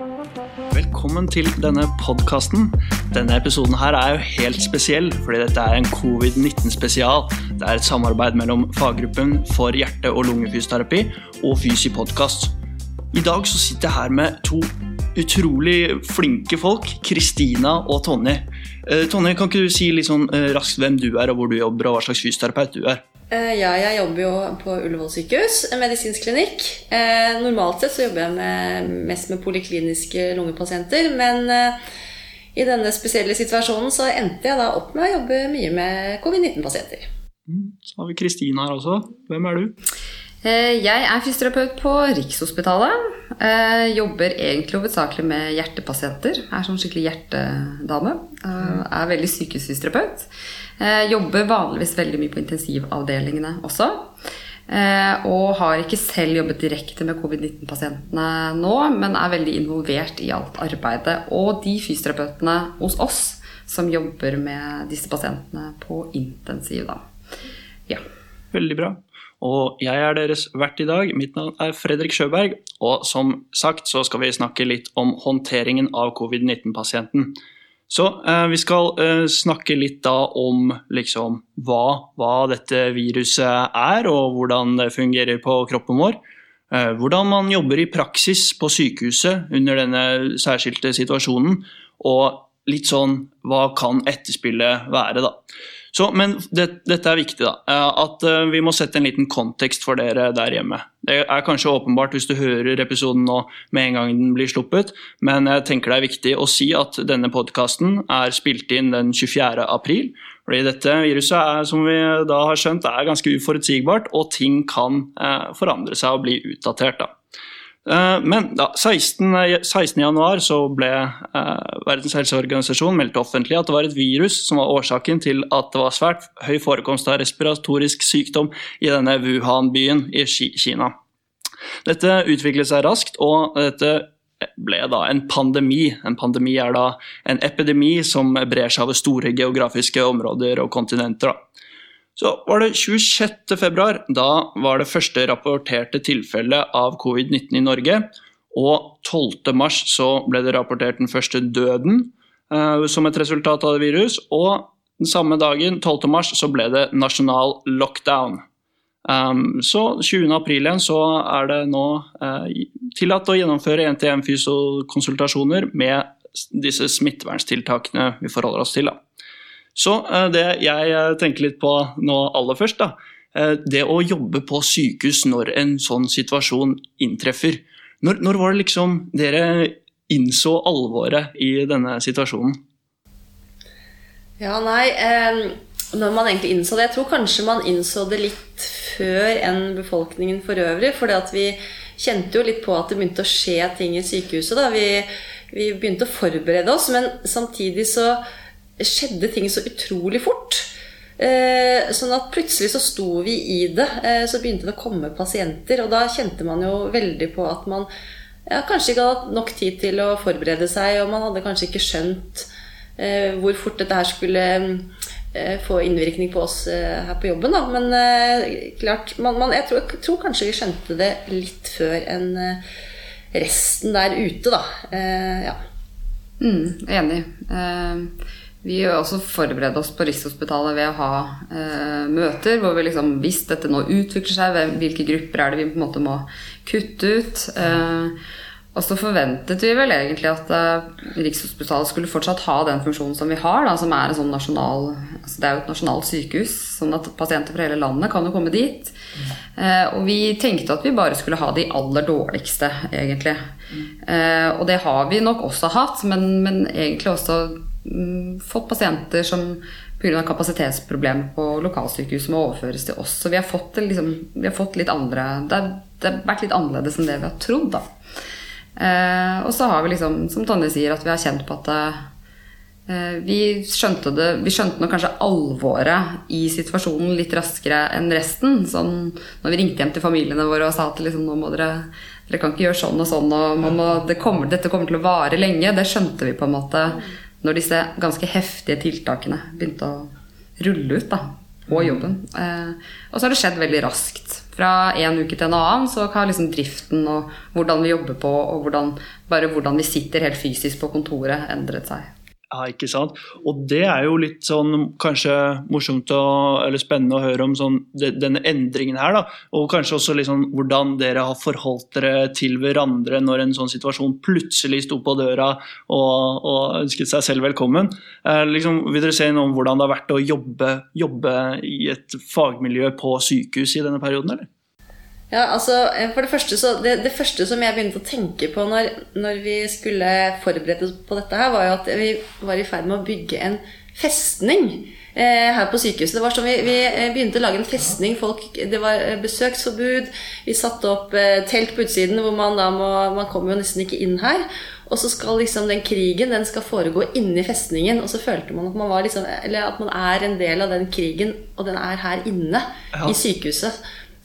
Velkommen til denne podkasten. Denne episoden her er jo helt spesiell, fordi dette er en covid-19-spesial. Det er et samarbeid mellom faggruppen for hjerte- og lungefysioterapi og Fysi podkast. I dag så sitter jeg her med to utrolig flinke folk, Kristina og Tonje. Eh, Tonje, kan ikke du si litt sånn eh, raskt hvem du er, og hvor du jobber, og hva slags fysioterapeut du er? Eh, Ja, jeg jobber jo på Ullevål sykehus, en medisinsk klinikk. Eh, normalt sett så jobber jeg med, mest med polikliniske lungepasienter, men eh, i denne spesielle situasjonen så endte jeg da opp med å jobbe mye med covid-19-pasienter. Mm, Så har vi Kristine her også. Hvem er du? Eh, Jeg er fysioterapeut på Rikshospitalet. Eh, Jobber egentlig hovedsakelig med hjertepasienter. Er sånn skikkelig hjertedame. Jeg Er veldig sykehusfysioterapeut. Eh, Jobber vanligvis veldig mye på intensivavdelingene også. Eh, Og har ikke selv jobbet direkte med covid-19-pasientene nå, men er veldig involvert i alt arbeidet. Og de fysioterapeutene hos oss som jobber med disse pasientene på intensiv, da. Ja. Veldig bra. Og jeg er deres vert i dag. Mitt navn er Fredrik Sjøberg. Og som sagt så skal vi snakke litt om håndteringen av covid-19-pasienten. Så eh, vi skal eh, snakke litt da om liksom hva, hva dette viruset er, og hvordan det fungerer på kroppen vår. Eh, hvordan man jobber i praksis på sykehuset under denne særskilte situasjonen. Og litt sånn hva kan etterspillet være, da. Så, men det, dette er viktig, da. eh, At eh, vi må sette en liten kontekst for dere der hjemme. Det er kanskje åpenbart hvis du hører episoden nå med en gang den blir sluppet, men jeg tenker det er viktig å si at denne podkasten er spilt inn den 24. april. Fordi dette viruset er, som vi da har skjønt, er ganske uforutsigbart, og ting kan eh, forandre seg og bli utdatert. da. Eh, Men da, 16. 16. januar så ble eh, Verdens helseorganisasjon meldt offentlig at det var et virus som var årsaken til at det var svært høy forekomst av respiratorisk sykdom i denne Wuhan-byen i Kina. Dette utviklet seg raskt, og dette ble da en pandemi. En pandemi er da en epidemi som brer seg over store geografiske områder og kontinenter. da. Så var det 26. februar, da var det første rapporterte tilfelle av covid-19 i Norge. Og 12. mars så ble det rapportert den første døden eh, som et resultat av det virus. Og den samme dagen, 12. mars, så ble det nasjonal lockdown. Um, så 20. april igjen så er det nå uh, tillatt å gjennomføre NTM-fysiokonsultasjoner med disse smitteverntiltakene vi forholder oss til. Da. Så eh, det jeg eh, tenker litt på nå aller først, da, eh, det å jobbe på sykehus når en sånn situasjon inntreffer. Når, når var det liksom dere innså alvoret i denne situasjonen? Ja, nei, eh, når man egentlig innså det Jeg tror kanskje man innså det litt før enn befolkningen for øvrig. For vi kjente jo litt på at det begynte å skje ting i sykehuset. Vi, vi begynte å forberede oss, men samtidig så skjedde ting så utrolig fort. Eh, sånn at plutselig så sto vi i det. Eh, så begynte det å komme pasienter, og da kjente man jo veldig på at man ja, kanskje ikke hadde hatt nok tid til å forberede seg, og man hadde kanskje ikke skjønt eh, hvor fort dette her skulle få innvirkning på oss her på jobben. Da. Men klart, man, man, jeg tror, tror kanskje vi skjønte det litt før enn resten der ute, da. Ja. Mm, enig. Eh, vi har også forberedt oss på Rikshospitalet ved å ha eh, møter hvor vi liksom Hvis dette nå utvikler seg, hvilke grupper er det vi på en måte må kutte ut? Eh, og så forventet vi vel egentlig at eh, Rikshospitalet skulle fortsatt ha den funksjonen som vi har, da, som er en sånn nasjonal altså Det er jo et nasjonalt sykehus, sånn at pasienter fra hele landet kan jo komme dit. Eh, og vi tenkte at vi bare skulle ha de aller dårligste, egentlig. Eh, og det har vi nok også hatt, men, men egentlig også mm, fått pasienter som pga. kapasitetsproblemer på lokalsykehus må overføres til oss. Så vi har fått, liksom, vi har fått litt andre det, er- det har vært litt annerledes enn det vi har trodd, da. Eh, og så har vi liksom, som Tonje sier, at vi har kjent på at eh, vi skjønte det Vi skjønte nok kanskje alvoret i situasjonen litt raskere enn resten. Sånn når vi ringte hjem til familiene våre og sa at liksom, nå må dere dere kan ikke gjøre sånn og sånn, og må, det kommer, dette kommer til å vare lenge. Det skjønte vi på en måte når disse ganske heftige tiltakene begynte å rulle ut da, på jobben. Eh, og så har det skjedd veldig raskt. fra en uke til en annen så har liksom driften og hvordan vi jobber på, og hvordan, bare hvordan vi sitter helt fysisk på kontoret, endret seg. Ja, ikke sant. Og det er jo litt sånn kanskje morsomt å, eller spennende å høre om sånn, denne endringen her, da. Og kanskje også liksom hvordan dere har forholdt dere til hverandre når en sånn situasjon plutselig sto på døra og, og ønsket seg selv velkommen. Eh, liksom, vil dere se noe om hvordan det har vært å jobbe, jobbe i et fagmiljø på sykehus i denne perioden, eller? Ja, altså, eh, for Det første så, det, det, første som jeg begynte å tenke på når, når, vi skulle forberede oss på dette, her, var jo at vi var i ferd med å bygge en festning eh, her på sykehuset. Det var sånn, vi, vi, eh, begynte å lage en festning. Folk, det var eh, besøksforbud. Vi satte opp eh, telt på utsiden hvor man da må Man kommer jo nesten ikke inn her. Og så skal liksom den krigen den skal foregå inni festningen. Og så følte man at man, var liksom, eller at man er en del av den krigen, og den er her inne ja. i sykehuset.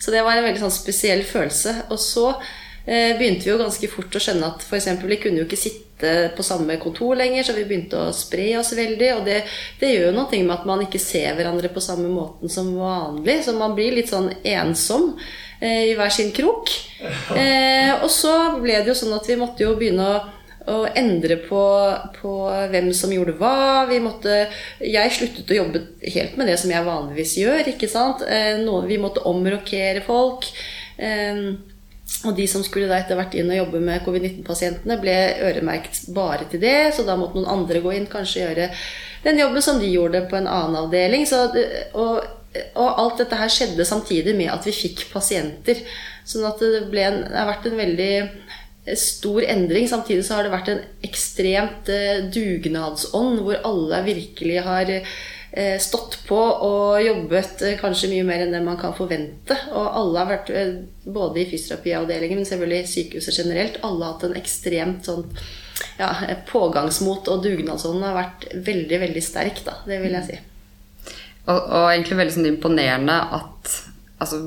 Så det var en veldig sånn spesiell følelse. Og så eh, begynte vi jo ganske fort å skjønne at f.eks. vi kunne jo ikke sitte på samme kontor lenger, så vi begynte å spre oss veldig. Og det, det gjør jo noe med at man ikke ser hverandre på samme måten som vanlig. Så man blir litt sånn ensom eh, i hver sin krok. Eh, og så ble det jo sånn at vi måtte jo begynne å og endre på, på, hvem som gjorde hva. Vi måtte, jeg sluttet å jobbe helt med det som jeg vanligvis gjør. ikke sant? Eh, vi måtte omrokere folk. Eh, og de som skulle da etter hvert inn og jobbe med covid-19-pasientene, ble øremerket bare til det. Så da måtte noen andre gå inn, kanskje gjøre den jobben som de gjorde på en annen avdeling. Så, og, og, alt dette her skjedde samtidig med at vi fikk pasienter. Sånn at det, ble en, det har vært en veldig stor endring. Samtidig så har det vært en ekstremt eh, dugnadsånd, hvor alle virkelig har eh, stått på og jobbet eh, kanskje mye mer enn det man kan forvente. Og alle har vært, både i fysioterapiavdelingen, men selvfølgelig i sykehuset generelt, alle har hatt en ekstremt sånn ja, pågangsmot, og dugnadsånden har vært veldig, veldig sterk, da. Det vil jeg si. Og, og egentlig veldig sånn imponerende at altså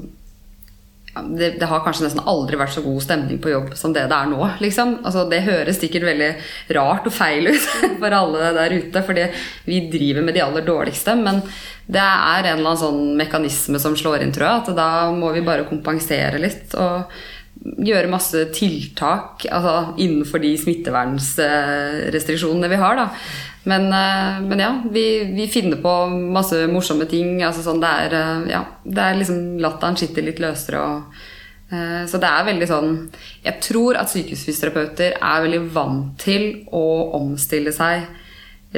det, det, har kanskje nesten aldri vært så god stemning på jobb som det det er nå. Liksom. Altså, det høres sikkert veldig rart og feil ut for alle der ute, fordi vi driver med de aller dårligste. Men det er en eller annen sånn mekanisme som slår inn, tror jeg. At da må vi bare kompensere litt. og gjøre masse tiltak altså, innenfor de smittevernrestriksjonene vi har. da men, eh, men, ja, vi, vi, finner på masse morsomme ting. Altså sånn, det, er, eh, ja, det er liksom Latteren sitter litt løsere og uh, Så det er veldig sånn Jeg tror at sykehusfysioterapeuter er veldig vant til å omstille seg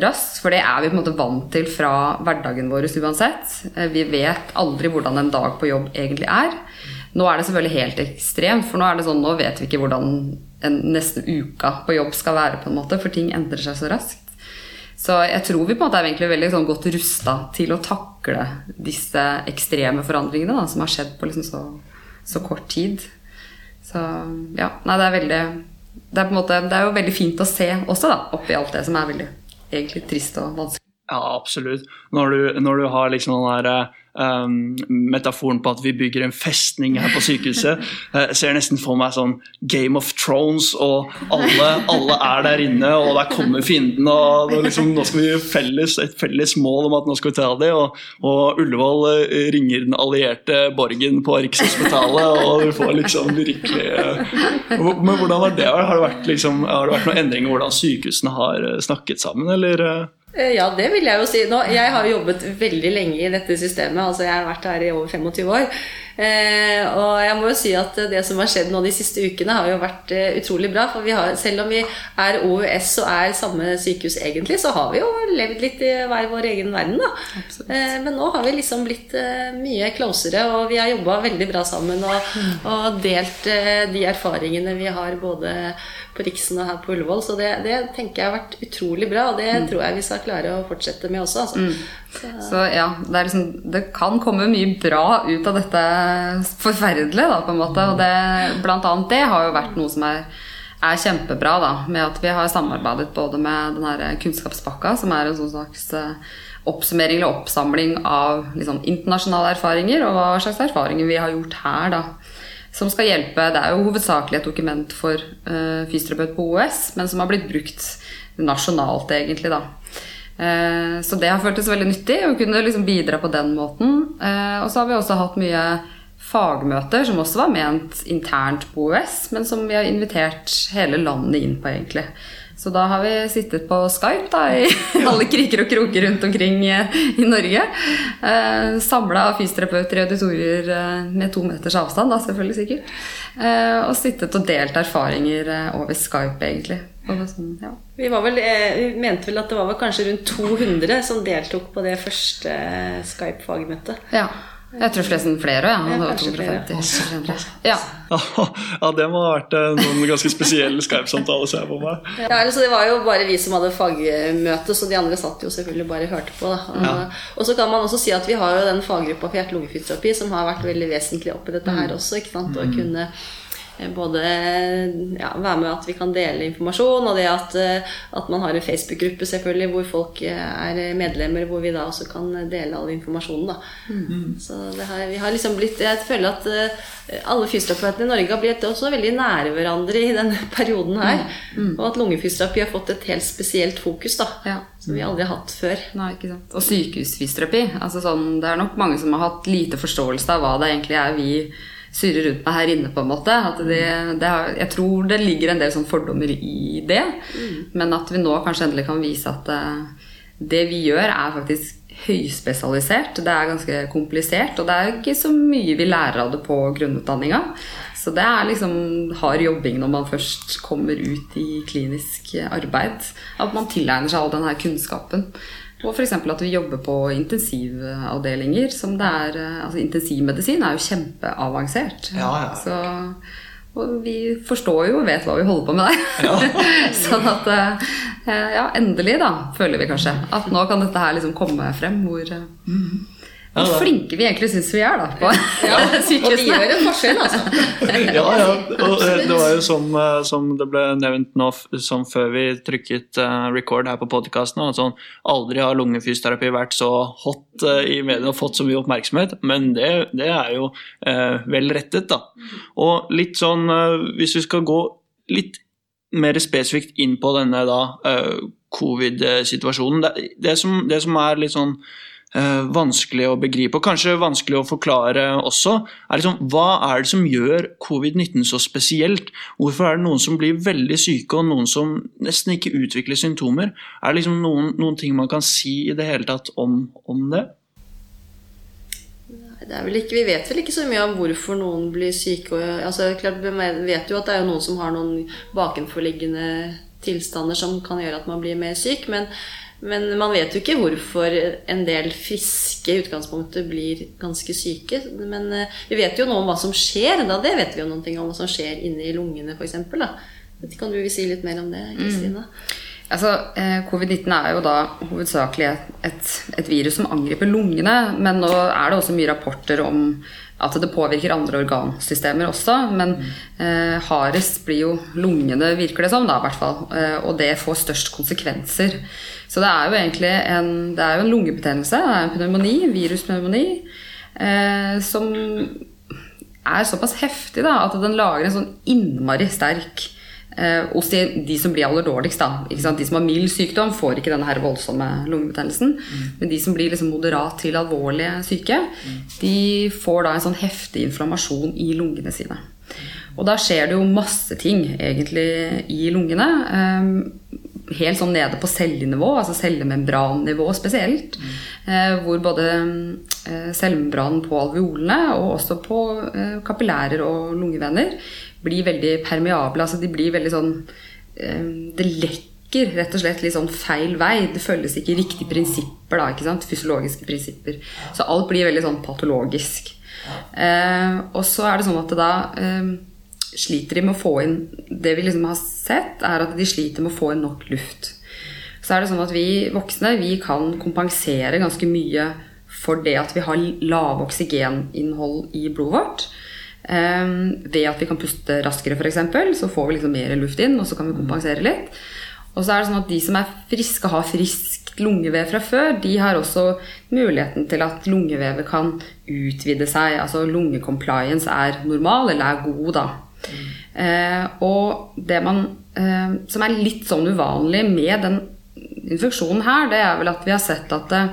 raskt. For det er vi på en måte vant til fra hverdagen vår uansett. Vi vet aldri hvordan en dag på jobb egentlig er. Nå er det selvfølgelig helt ekstremt, for nå er det sånn, nå vet vi ikke hvordan en neste uka på jobb skal være, på en måte, for ting endrer seg så raskt. Så jeg tror vi på en måte er egentlig veldig sånn godt rusta til å takle disse ekstreme forandringene da, som har skjedd på liksom så, så, kort tid. Så ja, nei, det er veldig det er, på en måte, det er jo veldig fint å se også, da, oppi alt det som er veldig egentlig trist og vanskelig. Ja, absolutt. Når du, når du har liksom den der um, metaforen på at vi bygger en festning her på sykehuset. Jeg ser nesten for meg sånn Game of Thrones, og alle, alle er der inne, og der kommer fienden. og liksom, Nå skal vi felles, et felles mål om at nå skal vi ta det. Og, og Ullevål eh, ringer den allierte borgen på Rikshospitalet, og du får liksom virkelig eh, Men hvordan har det Har det vært, liksom, har det vært noen endringer i hvordan sykehusene har eh, snakket sammen, eller? Eh, ja, det vil jeg jo si. Nå, jeg har jobbet veldig lenge i dette systemet. altså Jeg har vært her i over 25 år. Eh, og jeg må jo si at det som har skjedd nå de siste ukene, har jo vært eh, utrolig bra. For vi har, selv om vi er OUS og er samme sykehus egentlig, så har vi jo levd litt i hver vår egen verden, da. Eh, men nå har vi liksom blitt eh, mye closere, og vi har jobba veldig bra sammen og, og delt eh, de erfaringene vi har både på Riksen og her på Ullevål. Så det, det tenker jeg har vært utrolig bra, og det mm. tror jeg vi skal klare å fortsette med også. Altså. Mm. Så ja, det, liksom, det, kan komme mye bra ut av dette forferdelige, da, på en måte. Og det, blant annet det har jo vært noe som er, er kjempebra, da. Med at vi har samarbeidet både med den her Kunnskapspakka, som er en sånn slags eh, oppsummering eller oppsamling av liksom, internasjonale erfaringer, og hva slags erfaringer vi har gjort her, da. Som skal hjelpe Det er jo hovedsakelig et dokument for uh, fysioterapeut på OS, men som har blitt brukt nasjonalt, egentlig, da. Eh, så det har føltes veldig nyttig å kunne liksom bidra på den måten. Eh, og så har vi også hatt mye fagmøter som også var ment internt på OUS, men som vi har invitert hele landet inn på, egentlig. Så da har vi sittet på Skype da, i alle kriker og kroker rundt omkring i Norge. Eh, Samla fysioterapeuter i auditorier eh, med to meters avstand, da selvfølgelig sikkert. Eh, og sittet og delt erfaringer eh, over Skype, egentlig. Sånn, ja. vi, vel, eh, vi, mente vel at det var vel kanskje rundt 200 som deltok på det første Skype-fagmøtet. Ja. Jeg tror forresten flere òg. Ja. Ja, ja. ja, det må ha vært en sånn ganske spesielle Skype-samtaler, ser jeg på meg. Ja, altså, Det var jo bare vi som hadde fagmøte, så de andre satt jo selvfølgelig bare og hørte på. Og, ja. og, så kan man også si at vi har jo den faggruppa for hjerte-lungefysioterapi som har vært veldig vesentlig oppi dette her mm. også. ikke sant? Å mm. kunne både ja, være med at vi kan dele informasjon, og det at, eh, at man har en Facebook-gruppe selvfølgelig hvor folk eh, er medlemmer, hvor vi da også kan dele all informasjonen. Mm. Så har, vi har liksom blitt Jeg føler at alle fysioterapeutene i Norge har blitt også veldig nære hverandre i denne perioden her. Mm. Mm. Og at lungefysioterapi har fått et helt spesielt fokus, da. Ja. Som vi aldri har hatt før. Nei, ikke sant. Og sykehusfysioterapi. Altså sånn, det er nok mange som har hatt lite forståelse av hva det egentlig er vi surrer rundt meg her inne, på en måte. Det, det har, jeg tror det ligger en del sånn fordommer i det. Mm. Men at vi nå kanskje endelig kan vise at uh, det vi gjør, er faktisk høyspesialisert. Det er ganske komplisert, og det er ikke så mye vi lærer av det på grunnutdanninga. Så det er liksom hard jobbing når man først kommer ut i klinisk arbeid. At man tilegner seg all denne kunnskapen. Og f.eks. at vi jobber på intensivavdelinger. som det er, eh, altså Intensivmedisin er jo kjempeavansert. Ja, ja. Så, og vi forstår jo og vet hva vi holder på med der. Ja. sånn at eh, Ja, endelig, da, føler vi kanskje. At nå kan dette her liksom komme frem. hvor mm. Hvor ja, flinke vi egentlig syns vi er da på ja, sykehusene. Og vi gjør en forskjell, altså. ja, ja. Og eh, det var jo som, eh, som, det ble nevnt nå som før vi trykket uh, record her på podkasten, sånn, aldri har lungefysioterapi vært så hot i mediene og fått så mye oppmerksomhet, men det, det er jo eh, vel rettet, da. Og litt sånn, hvis vi skal gå litt mer spesifikt inn på denne da, covid-situasjonen det, det, som, det som er litt sånn eh, vanskelig å begripe, og kanskje vanskelig å forklare også, er liksom, hva er det som gjør covid-19 så spesielt? Hvorfor er det noen som blir veldig syke, og noen som nesten ikke utvikler symptomer? Er det liksom noen, noen ting man kan si i det hele tatt om, om det? Ikke, vi vet vel ikke så mye om hvorfor noen blir syke. Og, altså, klart, vi vet jo at det er noen som har noen bakenforliggende tilstander som kan gjøre at man blir mer syk. Men men man vet jo ikke hvorfor en del friske i utgangspunktet blir ganske syke. Men eh, vi vet jo noe om hva som skjer. Da. Det vet vi jo noen ting om hva som skjer inni lungene, f.eks. Kan du si litt mer om det, Kristina? Mm. Altså, eh, Covid-19 er jo da hovedsakelig et, et, virus som angriper lungene. Men nå er det også mye rapporter om at det påvirker andre organsystemer også. Men eh, hardest blir jo lungene, virker det som, da, i hvert fall. Eh, og det får størst konsekvenser. Så det er jo egentlig en, det er jo en lungebetennelse, det er en pneumoni, viruspneumoni, eh, som er såpass heftig da, at den lager en sånn innmari sterk hos de, de, som blir aller dårligst. Da, de som har mild sykdom, får ikke denne her voldsomme lungebetennelsen. Mm. Men de som blir liksom moderat til alvorlig syke, mm. de får da en sånn heftig inflammasjon i lungene sine. Og da skjer det jo masse ting egentlig i lungene. Um, helt sånn nede på cellenivå, altså cellemembrannivå spesielt. Mm. Eh, hvor både eh, cellemembranen på alveolene og også på eh, kapillærer og lungevener blir veldig permeable. Altså de blir veldig sånn eh, Det lekker rett og slett litt sånn feil vei. Det følges ikke riktige prinsipper, da, ikke sant? fysiologiske prinsipper. Så alt blir veldig sånn patologisk. Eh, og så er det sånn at det da eh, sliter de med å få inn Det vi liksom har sett, er at de sliter med å få inn nok luft. Så er det sånn at vi voksne vi kan kompensere ganske mye for det at vi har lave oksygeninnhold i blodet vårt. Um, ved at vi kan puste raskere, f.eks., så får vi liksom mer luft inn, og så kan vi kompensere litt. Og så er det sånn at de som er friske og har friskt lungevev fra før, de har også muligheten til at lungevevet kan utvide seg. Altså lungecompliance er normal, eller er god, da. Eh, og det man, eh, som er litt sånn uvanlig med den infeksjonen her, det er vel at vi har sett at eh,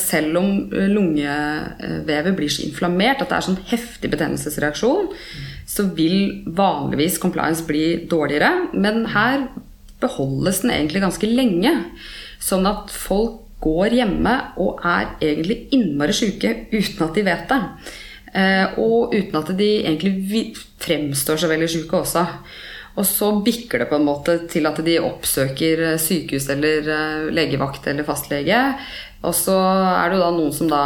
selv om lungevevet blir så inflammert at det er sånn heftig betennelsesreaksjon, så vil vanligvis compliance bli dårligere. Men her beholdes den egentlig ganske lenge. Sånn at folk går hjemme og er egentlig innmari syke uten at de vet det. Eh, og uten at de egentlig fremstår så veldig syke også. Og så bikker det på en måte til at de oppsøker sykehus eller eh, legevakt eller fastlege. Og så er det jo da noen som da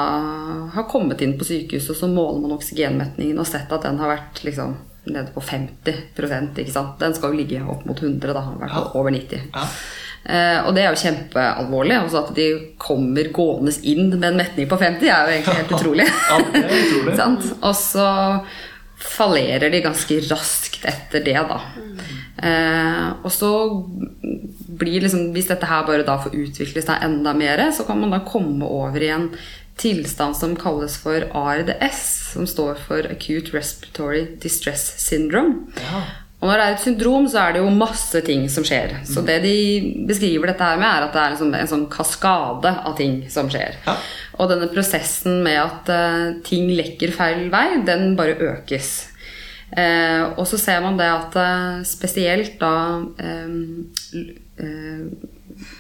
har kommet inn på sykehuset, og så måler man oksygenmetningen og sett at den har vært liksom nede på 50 ikke sant? Den skal jo ligge opp mot 100, da. Har vært over 90. Ja. Eh, og det er jo kjempealvorlig. Altså at de kommer gående inn med en metning på 50, er jo egentlig helt utrolig. ja, utrolig. og så fallerer de ganske raskt etter det, da. Eh, og så blir liksom Hvis dette her bare da får utvikle seg enda mer, så kan man da komme over i en tilstand som kalles for ARDS, som står for Acute Respiratory Distress Syndrome. Ja. Og når det er et syndrom, så er det jo masse ting som skjer. Så det de beskriver dette her med, er at det er liksom en sånn kaskade av ting som skjer. Ja. Og denne prosessen med at uh, ting lekker feil vei, den bare økes. Uh, og så ser man det at uh, spesielt da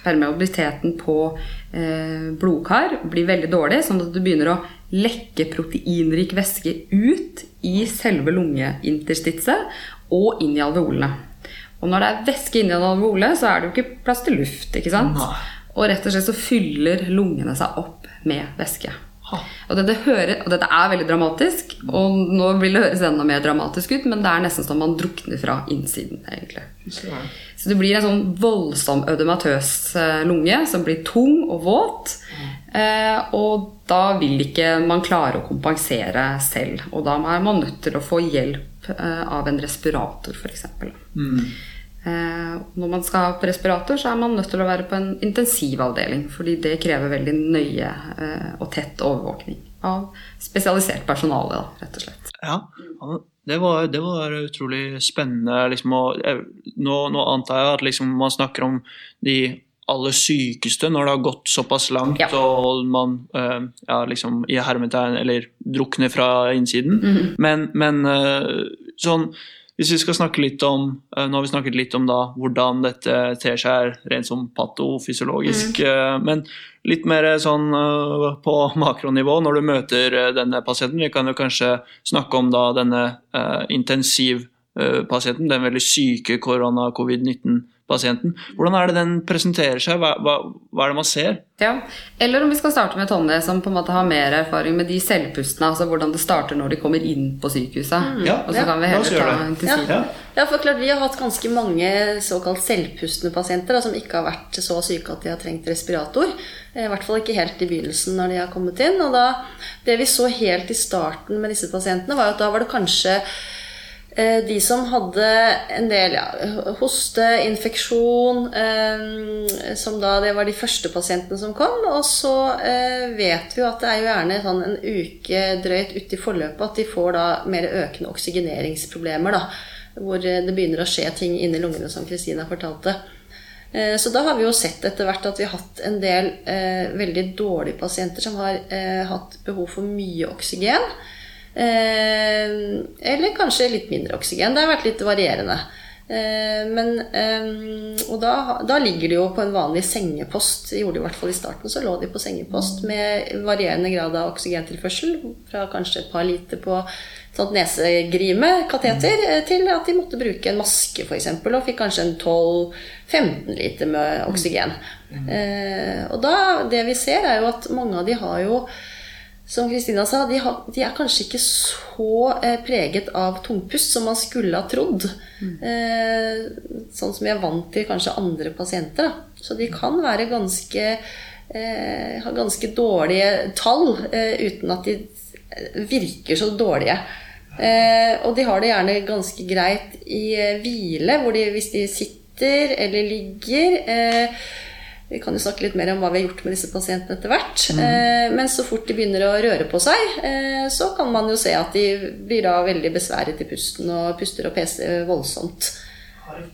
permeabiliteten på blodkar blir veldig dårlig, sånn at du begynner å lekke proteinrik væske ut i selve lungeinterstitset og inn i alveolene. Og når det er væske inni en alveole, så er det jo ikke plass til luft. ikke sant? Nei. Og rett og slett så fyller lungene seg opp med væske. Og dette, hører, og dette, er veldig dramatisk, og nå vil det høres enda mer dramatisk ut, men det er nesten som man drukner fra innsiden. egentlig. Så det blir en sånn voldsom ødematøs eh, lunge som blir tung og våt. Eh, og da vil ikke man klare å kompensere selv. Og da er man nødt til å få hjelp Eh, av en respirator, f.eks. Mm. Eh, når man skal på respirator, så er man nødt til å være på en intensivavdeling. Fordi det krever veldig nøye eh, og tett overvåkning av spesialisert personale, da, rett og slett. Ja, det var, det var utrolig spennende. Liksom, og, nå, nå, antar jeg at liksom, man snakker om de aller sykeste når det har gått såpass langt ja. og man uh, ja, liksom i hermetegn eller drukner fra innsiden. Mm -hmm. Men, men uh, sånn hvis vi skal snakke litt om uh, Nå har vi snakket litt om da hvordan dette ter seg rent som patofysiologisk, mm. men litt mer sånn på makronivå når du møter denne pasienten. Vi kan jo kanskje snakke om da denne intensivpasienten, den veldig syke korona-covid-19 pasienten. Hvordan er det den presenterer seg? Hva, hva, hva, er det man ser? Ja, Eller om vi skal starte med Tonje, som på en måte har mer erfaring med de selvpustene. Altså hvordan det starter når de kommer inn på sykehuset. Mm. Ja, og så ja. kan vi heller ta intensiv. Ja. ja, for klart Vi har hatt ganske mange såkalt selvpustende pasienter da, som ikke har vært så syke at de har trengt respirator. I hvert fall ikke helt i begynnelsen når de har kommet inn. Og da, Det vi så helt i starten med disse pasientene, var at da var det kanskje Eh, de som hadde en del ja, hoste, infeksjon eh, Som da det var de første pasientene som kom. Og så eh, vet vi jo at det er jo gjerne sånn en uke drøyt ute i forløpet at de får da mer økende oksygeneringsproblemer. da, Hvor det begynner å skje ting inni lungene, som Kristina fortalte. Eh, så da har vi jo sett etter hvert at vi har hatt en del eh, veldig dårlige pasienter som har eh, hatt behov for mye oksygen. Eh, eller kanskje litt mindre oksygen. Det har vært litt varierende. Eh, men, eh, og da, da, ligger de jo på en vanlig sengepost. Gjorde de i hvert fall i starten. Så lå de på sengepost med varierende grad av oksygentilførsel. Fra kanskje et par liter på sånt nesegrime, kateter, til at de måtte bruke en maske f.eks. Og fikk kanskje en 12-15 liter med oksygen. Mm. og da, det vi ser, er jo at mange av de har jo som Kristina sa, de, har, de, er kanskje ikke så eh, preget av tungpust som man skulle ha trodd. Mm. Eh, sånn som vi er vant til kanskje andre pasienter. Da. Så de kan være ganske eh, ha ganske dårlige tall eh, uten at de eh, virker så dårlige. Eh, og de har det gjerne ganske greit i hvile, hvor de, hvis de sitter eller ligger vi kan jo snakke litt mer om hva vi har gjort med disse pasientene etter hvert. Mm. Eh, men så fort de begynner å røre på seg, eh, så kan man jo se at de blir da veldig besværet i pusten og puster og peser voldsomt.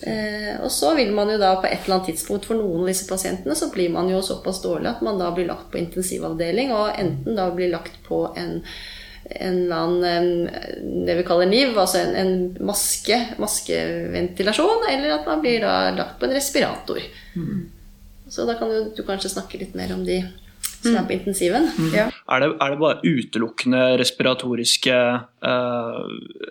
Eh, og så vil man jo da på et eller annet tidspunkt for noen av disse pasientene så blir man jo såpass dårlig at man da blir lagt på intensivavdeling, og enten da blir lagt på en en annen det vi kaller NIV, altså en, en maske, maskeventilasjon, eller at man blir da lagt på en respirator. Mm. Så da kan du, du kanskje snakke litt mer om de som er på intensiven. Mm. Ja. Er, det, er, det, bare utelukkende respiratoriske uh,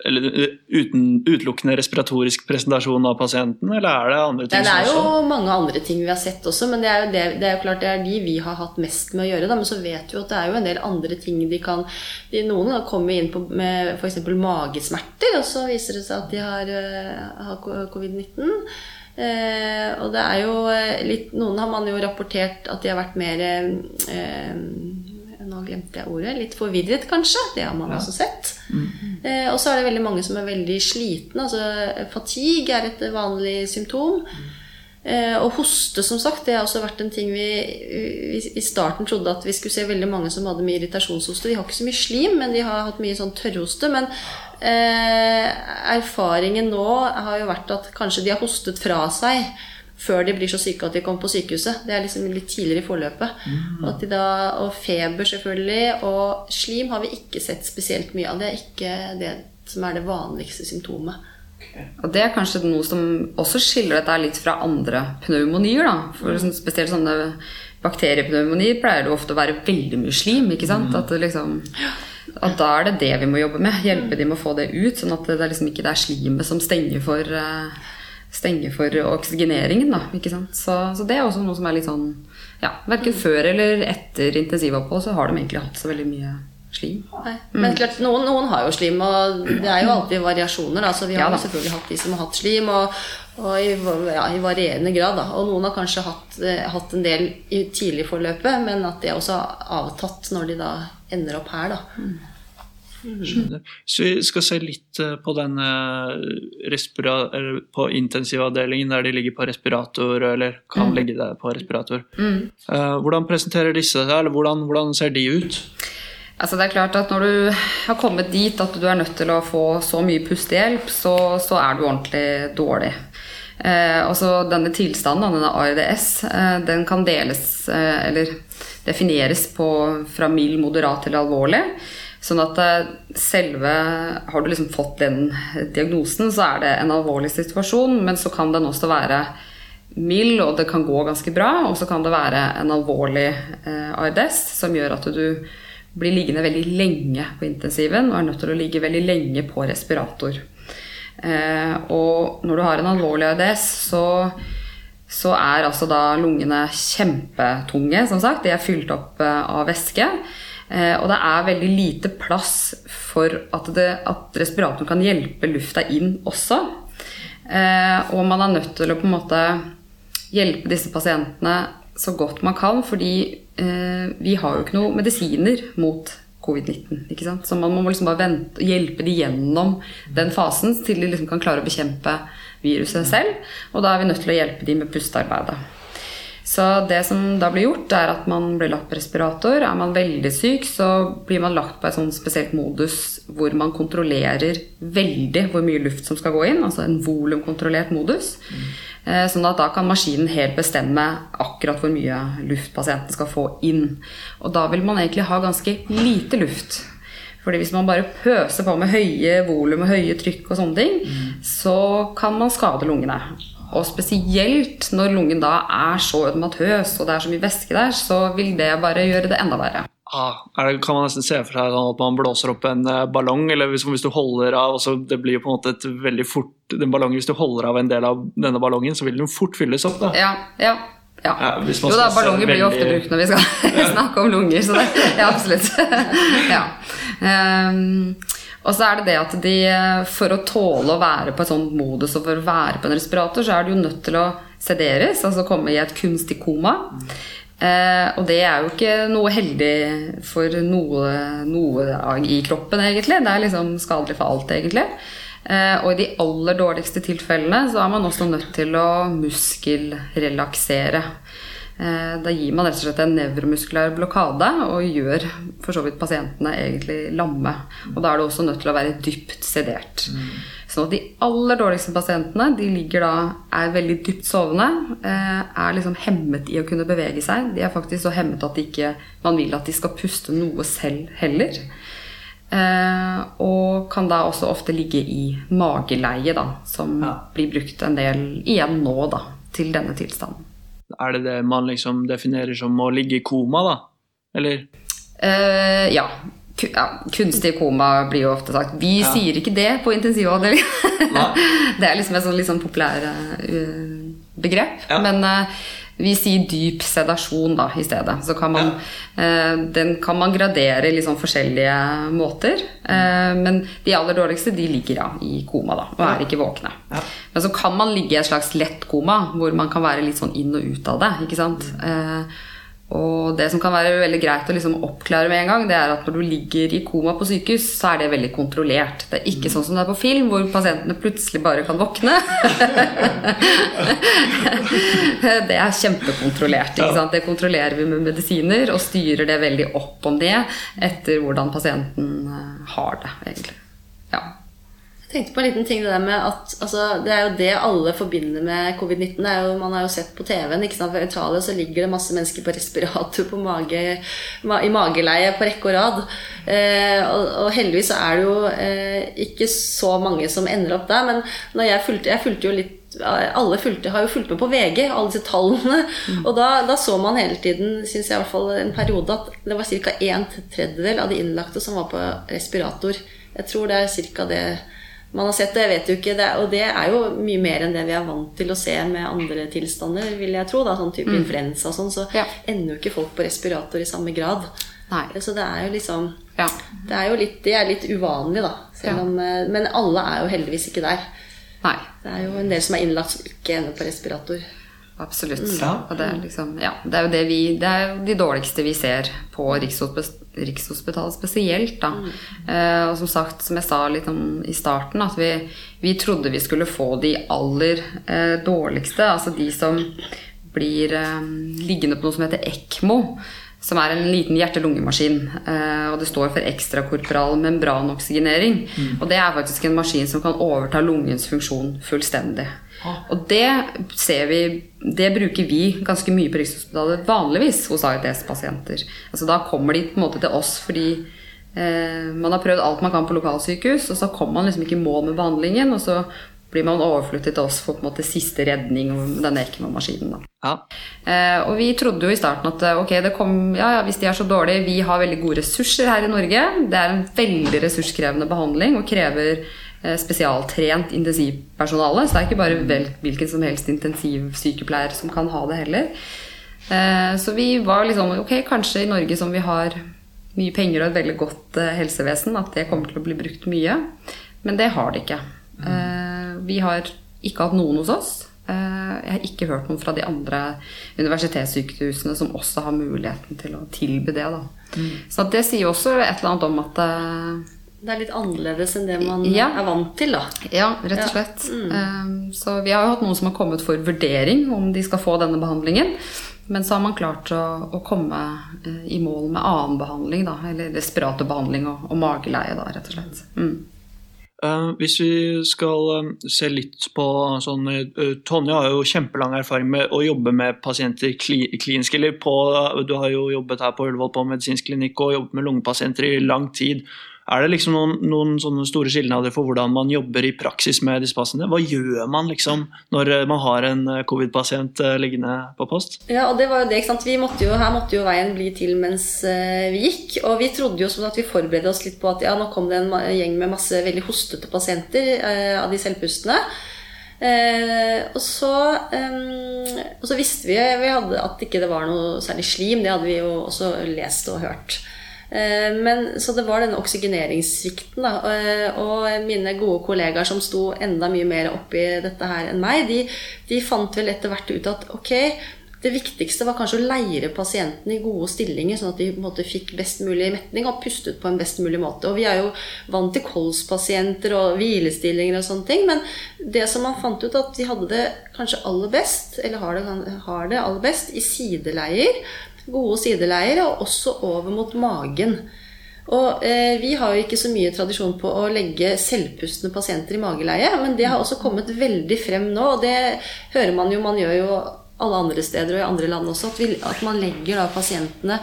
Eller uten, utelukkende respiratorisk presentasjon av pasienten, eller er det andre ting? Det er jo også? mange andre ting vi har sett også, men det er jo, det, det er jo klart det er de vi har hatt mest med å gjøre. Da. Men så vet vi at det er jo en del andre ting de kan de, Noen kommer inn på, med f.eks. magesmerter, og så viser det seg at de har, uh, har covid-19. Eh, og det er jo eh, litt Noen har man jo rapportert at de har vært mer eh, Nå glemte jeg ordet. Litt forvirret, kanskje. Det har man ja. også sett. Mm. Eh, og så er det veldig mange som er veldig slitne. Altså fatigue er et vanlig symptom. Mm. Eh, og hoste, som sagt, det har også vært en ting vi, vi, i starten trodde at vi skulle se veldig mange som hadde mye irritasjonshoste. De har ikke så mye slim, men de har hatt mye sånn tørrhoste. Men Eh, erfaringen nå har jo vært at kanskje de har hostet fra seg før de blir så syke at de kommer på sykehuset. Det er liksom litt tidligere i forløpet. Mm. Og, da, og, feber, selvfølgelig. Og slim har vi ikke sett spesielt mye av. Det er ikke det som er det vanligste symptomet. Og det er kanskje noe som også skiller dette litt fra andre pneumonier. Da. For mm. spesielt sånne bakteriepneumonier pleier det ofte å være veldig mye slim. ikke sant? Mm. At det liksom... Ja. Og da er det det vi må jobbe med. Hjelpe dem med å få det ut, sånn at det er liksom ikke det er slimet som stenger for, uh, stenger for oksygeneringen. Da? Så, så, det er også noe som er litt sånn ja, Verken før eller etter intensivopphold så har de egentlig hatt så veldig mye slim. Nei. Mm. Men klart, noen, noen, har jo slim, og det er jo alltid variasjoner. Da. Så vi har ja, selvfølgelig hatt de som har hatt slim, og, og i, ja, i, varierende grad. Da. Og noen har kanskje hatt, eh, hatt en del i tidlig forløpet, men at det også har avtatt når de da ender opp her. Da. Mm. Skjønner. Så vi skal se litt eh, på denne på intensivavdelingen der de ligger på respirator, eller kan mm. ligge der på respirator. Mm. Uh, hvordan presenterer disse seg, eller hvordan, hvordan, ser de ut? Altså det er klart at Når du har kommet dit at du er nødt til å få så mye pustehjelp, så, så er du ordentlig dårlig. Eh, Denne tilstanden, denne ARDS, eh, den kan deles, eh, eller defineres på, fra mild, moderat til alvorlig. Sånn at eh, selve Har du liksom fått den diagnosen, så er det en alvorlig situasjon, men så kan den også være mild, og det kan gå ganske bra. Og så kan det være en alvorlig eh, ARDS som gjør at du blir liggende veldig lenge på intensiven og er nødt til å ligge veldig lenge på respirator. Eh, og når du har en alvorlig ARDS, så, så er altså da lungene kjempetunge, som sagt. De er fylt opp eh, av væske. Eh, og det er veldig lite plass for at, det, at respiratoren kan hjelpe lufta inn også. Eh, og man er nødt til å på en måte hjelpe disse pasientene så godt man kan, fordi vi har jo ikke noen medisiner mot covid-19. ikke sant? Så man må liksom bare vente, hjelpe de gjennom den fasen til de liksom kan klare å bekjempe viruset selv. Og da er vi nødt til å hjelpe de med pustearbeidet. Så det som da blir gjort, er at man blir lagt på respirator. Er man veldig syk, så blir man lagt på et sånn spesielt modus hvor man kontrollerer veldig hvor mye luft som skal gå inn. Altså en volumkontrollert modus. Mm. Sånn at da kan maskinen helt bestemme akkurat hvor mye luft pasienten skal få inn. Og da vil man egentlig ha ganske lite luft. Fordi hvis man bare pøser på med høye volum og høye trykk og sånne ting, mm. så kan man skade lungene. Og spesielt når lungen da er så ødematøs og det er så mye væske der, så vil det bare gjøre det enda verre. Ah, det, kan man nesten se for seg sånn at man blåser opp en uh, ballong, eller hvis, hvis, du holder av altså Det blir jo på en måte et veldig fort den ballongen, Hvis du holder av en del av denne ballongen, så vil den fort fylles opp. da. Ja, ja. Ja. ja jo da, ballonger blir jo ofte brukt når vi skal snakke om lunger, så det Ja, absolutt. ja. Um, og så er det det at de, for å tåle å være på et sånt modus og for å være på en respirator, så er de jo nødt til å sederes, altså komme i et kunstig koma. Eh, og det er jo ikke noe heldig for noe, noe, i kroppen, egentlig. Det er liksom skadelig for alt, egentlig. Eh, og i de aller dårligste tilfellene så er man også nødt til å muskelrelaksere. Eh, da gir man rett og slett en nevromuskulær blokade og gjør for så vidt pasientene egentlig lamme. Og da er du også nødt til å være dypt sedert. Mm. Så de aller dårligste pasientene de ligger da, er veldig dypt sovende. eh, Er liksom hemmet i å kunne bevege seg. De er faktisk så hemmet at ikke, man vil at de skal puste noe selv heller. Eh, og kan da også ofte ligge i mageleie, da, som Ja. blir brukt en del igjen nå da, til denne tilstanden. Er det det man liksom definerer som å ligge i koma, da? Eller? Eh, ja. Ja. Kunstig koma blir jo ofte sagt. Vi Ja. sier ikke det på intensivavdelingen. Det er liksom et sånn litt sånn populært uh, begrep. Ja. Men eh, vi sier dyp sedasjon da i stedet. Så kan man, eh, den kan man gradere i sånn forskjellige måter. Eh, men de aller dårligste de ligger ja, i koma da, og er ikke våkne. Ja. Men så kan man ligge i et slags lett koma, hvor man kan være litt sånn inn og ut av det. ikke sant? Eh, og det som kan være veldig greit å liksom oppklare med en gang, det er at når du ligger i koma på sykehus, så er det veldig kontrollert. Det er ikke sånn som det er på film, hvor pasientene plutselig bare kan våkne. det er kjempekontrollert. ikke sant? Det kontrollerer vi med medisiner og styrer det veldig opp om det etter hvordan pasienten eh, har det, egentlig. Ja. Tenkte på en liten ting det der med at altså, Det er jo det alle forbinder med covid-19. det er jo- Man har jo sett på TV-en. ikke sant? For I Italia så ligger det masse mennesker på respirator på mage, ma, i mageleie på rekke og rad. Eh, og, og heldigvis så er det jo eh, ikke så mange som ender opp der. Men når jeg fulgte, jeg fulgte jo litt alle fulgte, har jo fulgt med på VG, alle disse tallene. Og da, da så man hele tiden, syns jeg i hvert fall en periode, at det var ca. en tredjedel av de innlagte som var på respirator. Jeg tror det er ca. det man har sett det, jeg vet jo ikke. Det, og det er jo mye mer enn det vi er vant til å se med andre tilstander, vil jeg tro. da, Sånn type influensa og sånn. Så Ja. ender jo ikke folk på respirator i samme grad. Nei. Så det er jo liksom Ja. Det er jo litt, det er litt uvanlig, da. Ja. om, eh, men alle er jo heldigvis ikke der. Nei. Det er jo en del som er innlagt som ikke ender på respirator. Absolutt. Ja. Og det er, liksom, ja, det er jo det vi, det er jo de dårligste vi ser på Rikshospitalet, Rikshospitalet spesielt. Da. Eh, og som sagt, som jeg sa litt om i starten, at vi, vi trodde vi skulle få de aller eh, dårligste. Altså de som blir eh, liggende på noe som heter ECMO. Som er en liten hjerte-lungemaskin. Eh, og det står for ekstrakorporal membranoksygenering. Og det er faktisk en maskin som kan overta lungens funksjon fullstendig. Og det ser vi Det bruker vi ganske mye på Rikshospitalet vanligvis hos AIDS-pasienter. Altså Da kommer de på en måte til oss fordi eh, man har prøvd alt man kan på lokalsykehus, og så kommer man liksom ikke i mål med behandlingen, og så blir man overflyttet til oss for på en måte siste redning med denne ECMO-maskinen. da. Ja. Eh, og vi trodde jo i starten at eh, ok, det kom, ja, ja, hvis de er så dårlige Vi har veldig gode ressurser her i Norge. Det er en veldig ressurskrevende behandling og krever eh, spesialtrent intensivpersonale. Så det er ikke bare vel, hvilken som helst intensivsykepleier som kan ha det heller. Eh, så vi var liksom ok, kanskje i Norge som vi har mye penger og et veldig godt eh, helsevesen, at det kommer til å bli brukt mye. Men det har det ikke. Eh, vi har ikke hatt noen hos oss. Eh, Jeg har ikke hørt noen fra de andre universitetssykehusene som også har muligheten til å tilby det. Da. Så det sier også et eller annet om at eh, Det er litt annerledes enn det man Ja. er vant til, da. Ja, rett og Ja. slett. Eh, Så vi har jo hatt noen som har kommet for vurdering om de skal få denne behandlingen. Men så har man klart å, å komme i mål med annen behandling, da. Eller respiratorbehandling og, og mageleie, da, rett og slett. Mm. Eh, hvis vi skal eh, se litt på sånn eh, Tonje har jo kjempelang erfaring med å jobbe med pasienter kli, klinisk. Eller på, du har jo jobbet her på Ullevål på medisinsk klinikk og jobbet med lungepasienter i lang tid. Er det liksom noen, noen sånne store skilnader for hvordan man jobber i praksis med disse passene? Hva gjør man liksom når eh, man har en eh, covid-pasient eh, liggende på post? Ja, og det var jo det, ikke sant? Måtte jo, her måtte jo veien bli til mens vi gikk. Og vi trodde jo som at vi forberedte oss litt på at ja, nå kom det en gjeng med masse veldig hostete pasienter eh, av de selvpustende. Eh, og, så, eh, og så visste vi, vi hadde at ikke det var noe særlig slim. Det hadde vi jo også lest og hørt. Eh, Men, så det var denne oksygeneringssvikten. Da. Eh, Og mine gode kollegaer som sto enda mye mer oppi dette her enn meg, de, de fant vel etter hvert ut at ok, det viktigste var kanskje å leire pasientene i gode stillinger, sånn at de på en måte fikk best mulig metning og pustet på en best mulig måte. Og vi er jo vant til kolspasienter og hvilestillinger og sånne ting, men det som man fant ut at de hadde det kanskje aller best, eller har det, har det aller best, i sideleier, gode sideleier, og også over mot magen. Og eh, Vi har jo ikke så mye tradisjon på å legge selvpustende pasienter i mageleie, men det har også kommet veldig frem nå, og det hører man jo Man gjør jo alle andre steder og i andre land også, at, vi, at man legger da pasientene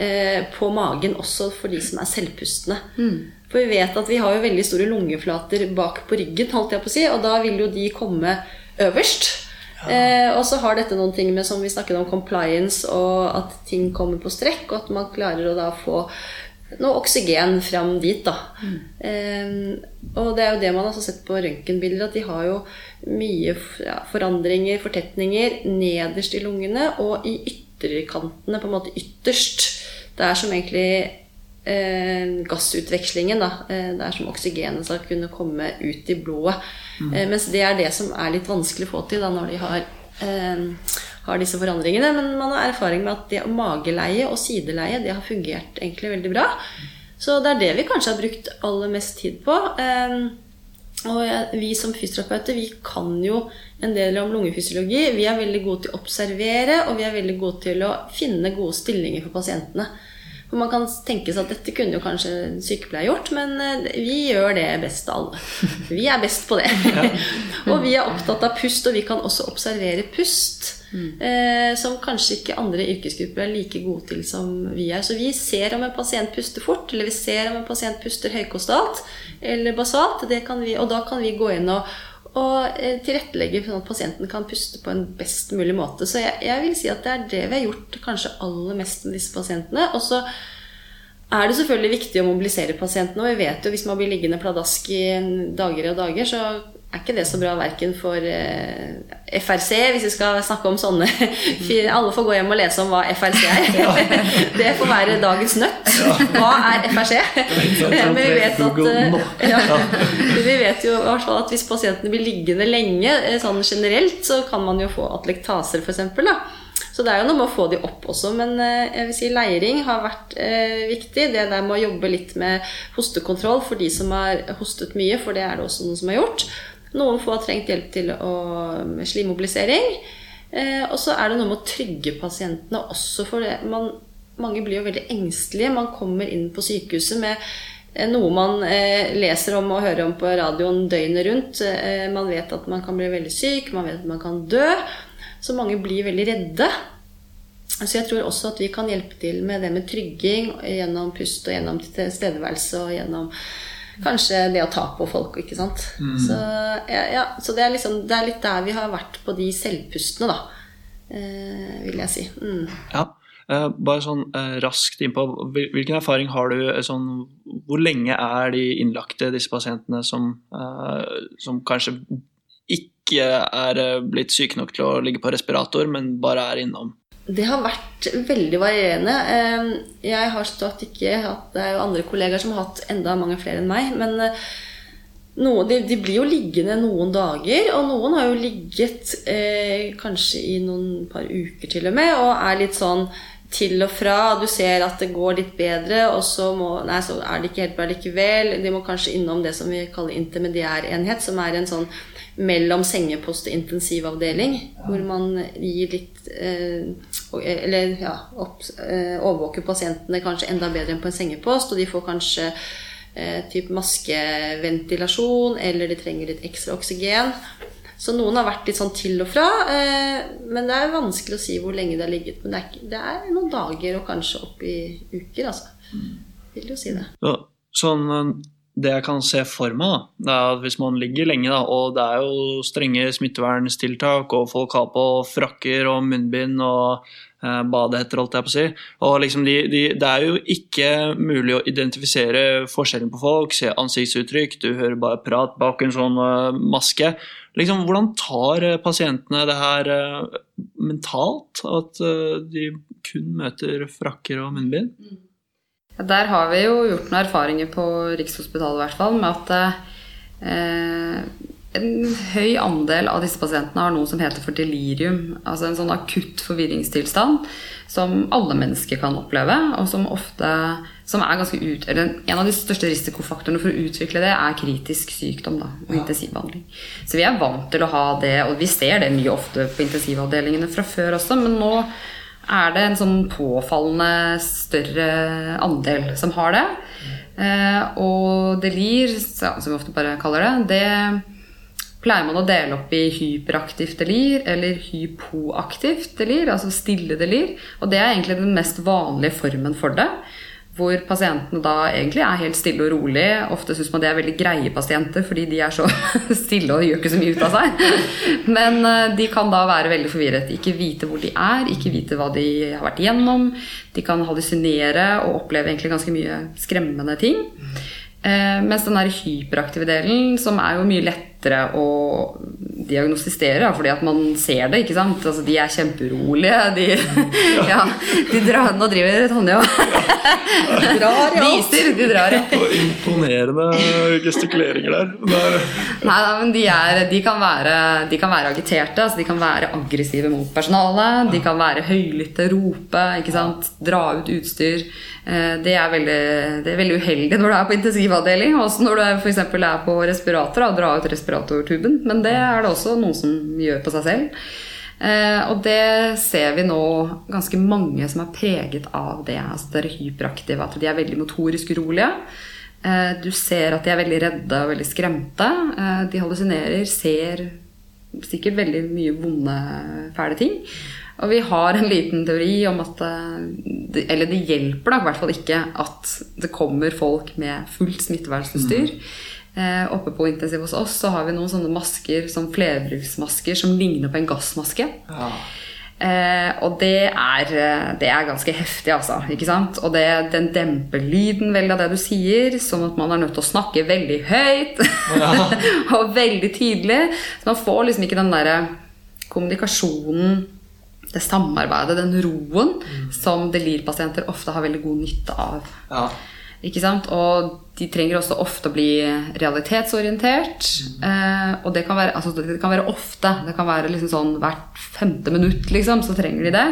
eh, på magen også for de som er selvpustende. Mm. For vi vet at vi har jo veldig store lungeflater bak på ryggen, holdt jeg på å si, og da vil jo de komme øverst. Eh, og så har dette noen ting med som vi snakket om compliance, og at ting kommer på strekk, og at man klarer å da få noe oksygen fram dit. da. Mm. Eh, og det er jo det man har sett på røntgenbilder, at de har jo mye ja, forandringer, fortetninger, nederst i lungene og i ytterkantene, på en måte ytterst. Det er som egentlig eh, gassutvekslingen. Da. Eh, det er som oksygenet skal kunne komme ut i blodet. Mm. Eh, mens det er det som er litt vanskelig å få til da, når de har eh, har disse forandringene. Men man har erfaring med at det mageleie og sideleie det har fungert egentlig veldig bra. Så det er det vi kanskje har brukt aller mest tid på. Ehm, og vi som fysioterapeuter vi kan jo en del om lungefysiologi. Vi er veldig gode til å observere, og vi er veldig gode til å finne gode stillinger for pasientene. For Man kan tenke seg at dette kunne jo kanskje sykepleier gjort, men eh, vi gjør det best av alle. Vi er best på det. og vi er opptatt av pust, og vi kan også observere pust. Mm. Eh, som kanskje ikke andre yrkesgrupper er like gode til som vi er. Så vi ser om en pasient puster fort, eller vi ser om en pasient puster høykostalt eller basalt. Vi, og da kan vi gå inn og, og eh, tilrettelegge for at pasienten kan puste på en best mulig måte. Så jeg, jeg, vil si at det er det vi har gjort kanskje aller mest med disse pasientene. Og så er det selvfølgelig viktig å mobilisere pasientene. Og vi vet jo hvis man blir liggende pladask i dager og dager, så er ikke det så bra verken for eh, FRC, hvis vi skal snakke om sånne Alle får gå hjem og lese om hva FRC er. det får være dagens nøtt. Hva er FRC? Men vi vet at eh, ja, Vi vet jo at hvis pasientene blir liggende lenge eh, sånn generelt, så kan man jo få atlektaser, f.eks. Så det er jo noe med å få de opp også. Men jeg vil si leiring har vært eh, viktig. Det der med å jobbe litt med hostekontroll for de som har hostet mye, for det er det også noen som har gjort. Noen få har trengt hjelp til å, med slimmobilisering. Eh, og så er det noe med å trygge pasientene også, for det, man, mange blir jo veldig engstelige. Man kommer inn på sykehuset med eh, noe man eh, leser om og hører om på radioen døgnet rundt. Eh, man vet at man kan bli veldig syk, man vet at man kan dø. Så mange blir veldig redde. Så jeg tror også at vi kan hjelpe til med det med trygging gjennom pust og gjennom tilstedeværelse og gjennom kanskje det å ta på folk, ikke sant. Mm. Så, ja, ja, så det, er liksom, det, er litt der vi har vært på de selvpustene, da. Eh, vil jeg si. Mm. Ja. Eh, bare sånn eh, raskt innpå, hvilken erfaring har du eh, sånn, Hvor lenge er de innlagte, disse pasientene, som, eh, som kanskje ikke er eh, blitt syke nok til å ligge på respirator, men bare er innom? Det har vært veldig varierende. Ehm, jeg har stått ikke Det er jo andre kollegaer som har hatt enda mange flere enn meg. Men eh, noen, de, de, blir jo liggende noen dager, og noen har jo ligget eh, kanskje i noen par uker til og med, og er litt sånn til og fra. Du ser at det går litt bedre, og så, må, nei, så er det ikke helt bra likevel. De må kanskje innom det som vi kaller intermediærenhet, som er en sånn mellom sengepost og intensivavdeling, hvor man gir litt eh, Eller ja, opp, eh, overvåker pasientene kanskje enda bedre enn på en sengepost, og de får kanskje eh, typ maskeventilasjon, eller de trenger litt ekstra oksygen. Så noen har vært litt sånn til og fra. Eh, men det er vanskelig å si hvor lenge det har ligget. Men det er, det er noen dager og kanskje opp i uker, altså. Vil jo si det. Så, sånn det jeg kan se for meg, da, er at hvis man ligger lenge, da, og det er jo strenge smitteverntiltak, og folk har på frakker og munnbind og eh, badehetter, holdt jeg på å si og liksom de, de, Det er jo ikke mulig å identifisere forskjellen på folk, se ansiktsuttrykk, du hører bare prat bak en sånn maske. Liksom, hvordan tar uh, pasientene det her uh, mentalt, at de kun møter frakker og munnbind? Mm. Der har vi jo gjort noen erfaringer på Rikshospitalet hvert fall, med at eh, en høy andel av disse pasientene har noe som heter for delirium. Altså en sånn akutt forvirringstilstand som alle mennesker kan oppleve, og som ofte som er ganske ut, eller En av de største risikofaktorene for å utvikle det er kritisk sykdom da, og intensivbehandling. Så vi er vant til å ha det, og vi ser det mye ofte på intensivavdelingene fra før også, men nå er det en sånn påfallende større andel som har det. Eh, og delir, som vi ofte bare kaller det, det pleier man å dele opp i hyperaktivt delir eller hypoaktivt delir, altså stille delir. Og det er egentlig den mest vanlige formen for det hvor pasientene da egentlig er helt stille og rolig. Ofte syns man de er veldig greie pasienter fordi de er så stille og gjør ikke så mye ut av seg. Men eh, de kan da være veldig forvirret. Ikke vite hvor de er, ikke vite hva de har vært igjennom. De kan hallusinere og oppleve egentlig ganske mye skremmende ting. Eh, mens den der hyperaktive delen, som er jo mye lettere å diagnostisere, fordi at man ser det, ikke sant. Altså, de er kjemperolige. De, ja, de drar, nå driver Tonje og viser. De drar, ja. Imponerende gestikuleringer der. Nei, da, men de, er, de, kan være, de, kan være, agiterte. Altså, de kan være aggressive mot personalet. De kan være høylytte, rope, ikke sant? dra ut utstyr. Eh, det er, veldig, det er veldig uheldig når du er på intensivavdeling. Også når du f.eks. er på respirator og drar ut respiratortuben. Men det er det også noen som gjør på seg selv. Eh, og det ser vi nå ganske mange som er preget av det. Altså det er hyperaktive, at de er veldig motorisk urolige. Eh, du ser at de er veldig redde og veldig skremte. De hallusinerer, ser sikkert veldig mye vonde, fæle ting. Og vi har en liten teori om at det, Eller det hjelper da i hvert fall ikke at det kommer folk med fullt smittevernutstyr. Mm. Eh, oppe på intensiv hos oss så har vi noen sånne masker som flerbruksmasker som ligner på en gassmaske. Ja. Eh, og det er, eh, det er, ganske heftig, altså. ikke sant? Og det, den demper lyden veldig av det du sier, sånn at man er nødt til å snakke veldig høyt ja. og veldig tydelig. Så man får liksom ikke den derre kommunikasjonen det samarbeidet, den roen, mm. som delirpasienter ofte har veldig god nytte av. Ja. Ikke sant? Og de trenger også ofte å bli realitetsorientert. Mm. Eh, og det kan, være, altså, det kan, være, ofte. Det kan være liksom sånn hvert femte minutt, liksom, så trenger de det.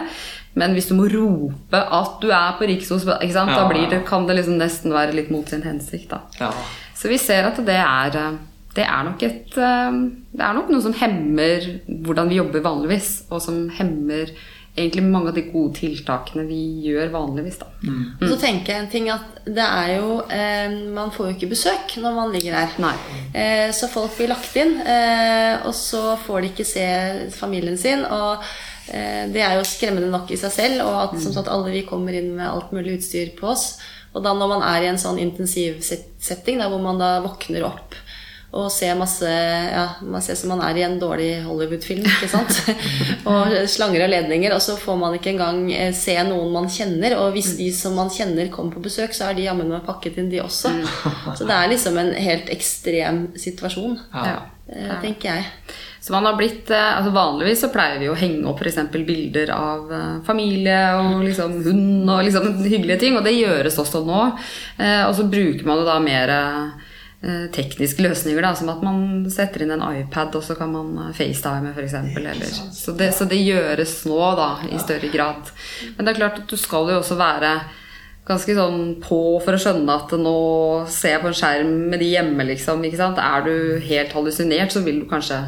Men hvis du må rope at du er på Rikshospitalet, ja. da det, kan det liksom nesten være litt mot sin hensikt. Ja. Så vi ser at det er eh, det er nok et eh, Det er nok noe som hemmer hvordan vi jobber vanligvis, og som hemmer egentlig mange av de gode tiltakene vi gjør vanligvis. Da. Mm. Så tenker jeg en ting at det er jo eh, Man får jo ikke besøk når man ligger der. Eh, så folk blir lagt inn, eh, og så får de ikke se familien sin. Og eh, det er jo skremmende nok i seg selv, og at som mm. sagt, alle vi kommer inn med alt mulig utstyr på oss. Og da når man er i en sånn intensivsetting, hvor man da våkner opp og ser masse Ja, man ser som man er i en dårlig Hollywood-film, ikke sant? og slanger og ledninger, og så får man ikke engang eh, se noen man kjenner. Og hvis de som man kjenner, kommer på besøk, så er de jammen meg pakket inn, de også. Mm. Så det er liksom en helt ekstrem situasjon, ja. Eh, tenker jeg. Så man har blitt, eh, altså Vanligvis så pleier vi å henge opp f.eks. bilder av familie og liksom hund og liksom hyggelige ting, og det gjøres også nå. Og så bruker man det da mer tekniske løsninger, da, som at man setter inn en iPad, og så kan man eh, FaceTime f.eks. Så, det, så det gjøres nå, da, i større grad. Men det er klart at du skal jo også være ganske sånn på for å skjønne at nå ser jeg på en skjerm med de hjemme, liksom. ikke sant? Er du helt hallusinert, så vil du kanskje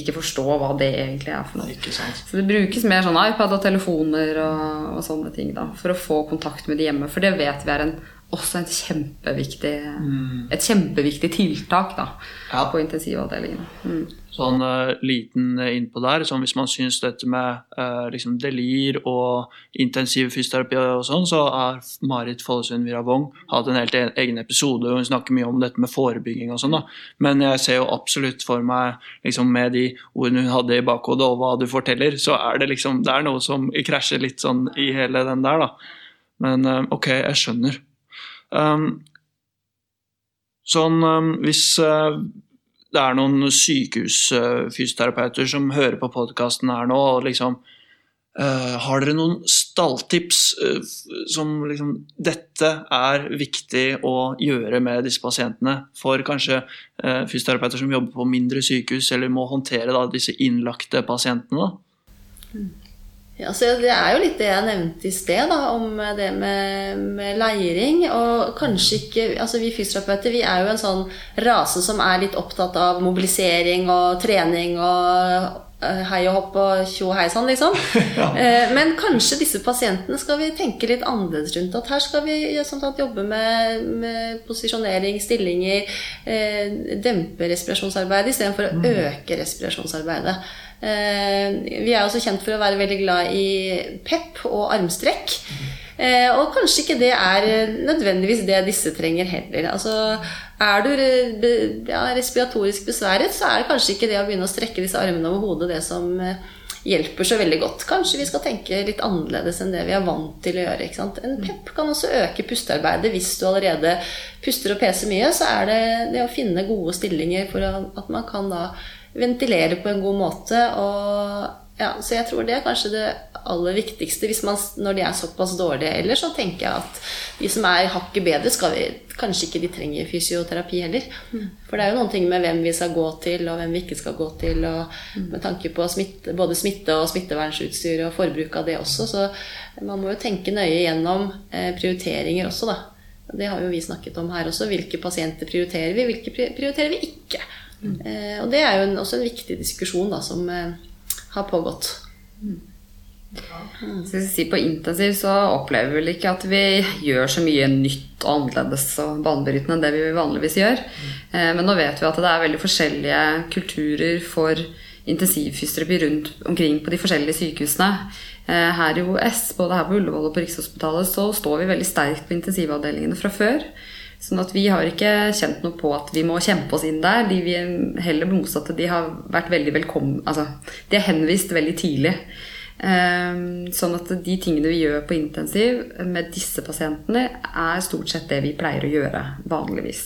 ikke forstå hva det egentlig er for noe. Så det brukes mer sånn iPad og telefoner og, og sånne ting da, for å få kontakt med de hjemme. For det vet vi er en også kjempeviktig, mm. et kjempeviktig tiltak da, ja. på intensivavdelingen. Mm. Sånn uh, liten innpå der, sånn hvis man syns dette med uh, liksom delir og intensiv fysioterapi og sånn, så har Marit Follesund Viravong hatt en helt e-, egen episode og hun snakker mye om dette med forebygging og sånn. da. Men jeg ser jo absolutt for meg, liksom med de ordene hun hadde i bakhodet og hva du forteller, så er det liksom det er noe som krasjer litt sånn i hele den der, da. Men uh, ok, jeg skjønner. Um, sånn um, hvis uh, det er noen sykehusfysioterapeuter som hører på podkasten her nå, og liksom uh, Har dere noen stalltips uh, som liksom Dette er viktig å gjøre med disse pasientene for kanskje uh, fysioterapeuter som jobber på mindre sykehus, eller må håndtere da, disse innlagte pasientene? da? Mm. Ja, så Det er jo litt det jeg nevnte i sted, da, om det med, med leiring. Og kanskje ikke altså Vi fysioterapeuter vi er jo en sånn rase som er litt opptatt av mobilisering og trening og eh, hei og hopp og tjo hei sann, liksom. ja. Men kanskje disse pasientene skal vi tenke litt annerledes rundt. At her skal vi sånn at jobbe med, med posisjonering, stillinger, eh, dempe respirasjonsarbeidet istedenfor å øke respirasjonsarbeidet. Eh, vi er også kjent for å være veldig glad i PEP og armstrekk. Eh, og kanskje ikke det er eh, nødvendigvis det disse trenger heller. Altså, er du ja, respiratorisk besværet, så er det kanskje ikke det å begynne å strekke disse armene over hodet det som hjelper så veldig godt. Kanskje vi skal tenke litt annerledes enn det vi er vant til å gjøre. En PEP kan også øke pustearbeidet. Hvis du allerede puster og peser mye, så er det det å finne gode stillinger for at man kan da ventilere på en god måte. Og, ja, så jeg tror det er kanskje det aller viktigste hvis man, når de er såpass dårlige. Ellers så tenker jeg at de som er hakket bedre, skal vi, kanskje ikke de trenger fysioterapi heller. For det er jo noen ting med hvem vi skal gå til, og hvem vi ikke skal gå til. Og med tanke på smitte, både smitte og smittevernsutstyr og forbruk av det også. Så man må jo tenke nøye gjennom eh, prioriteringer også, da. Det har jo vi snakket om her også. Hvilke pasienter prioriterer vi, hvilke prioriterer vi ikke? Eh, og det er jo en, også en viktig diskusjon da, som eh, har pågått. Så jeg si På intensiv så opplever vi vel ikke at vi gjør så mye nytt og annerledes og banebrytende enn det vi vanligvis gjør. Eh, Men nå vet vi at det er veldig forskjellige kulturer for intensivfysioterapi rundt omkring på de forskjellige sykehusene. Eh, Her i OS, både her på Ullevål og på Rikshospitalet, så står vi veldig sterkt på intensivavdelingene fra før. Sånn at vi har ikke kjent noe på at vi må kjempe oss inn der. De vi heller motsatte, de har vært veldig velkomne Altså, de er henvist veldig tidlig. Ehm, Sånn at de tingene vi gjør på intensiv med disse pasientene, er stort sett det vi pleier å gjøre vanligvis.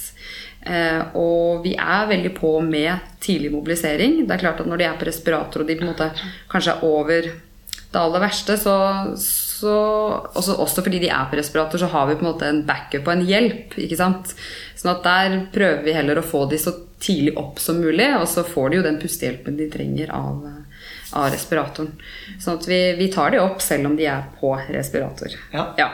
Eh, Og vi er veldig på med tidlig mobilisering. Det er klart at når de er på respirator og de på en måte kanskje er over det aller verste, så, så også, også fordi de er på respirator, så har vi på en måte en backup og en hjelp. ikke sant? Sånn at der prøver vi heller å få de så tidlig opp som mulig, og så får de jo den pustehjelpen de trenger av, av respiratoren. Sånn at vi, vi tar de opp selv om de er på respirator. Ja.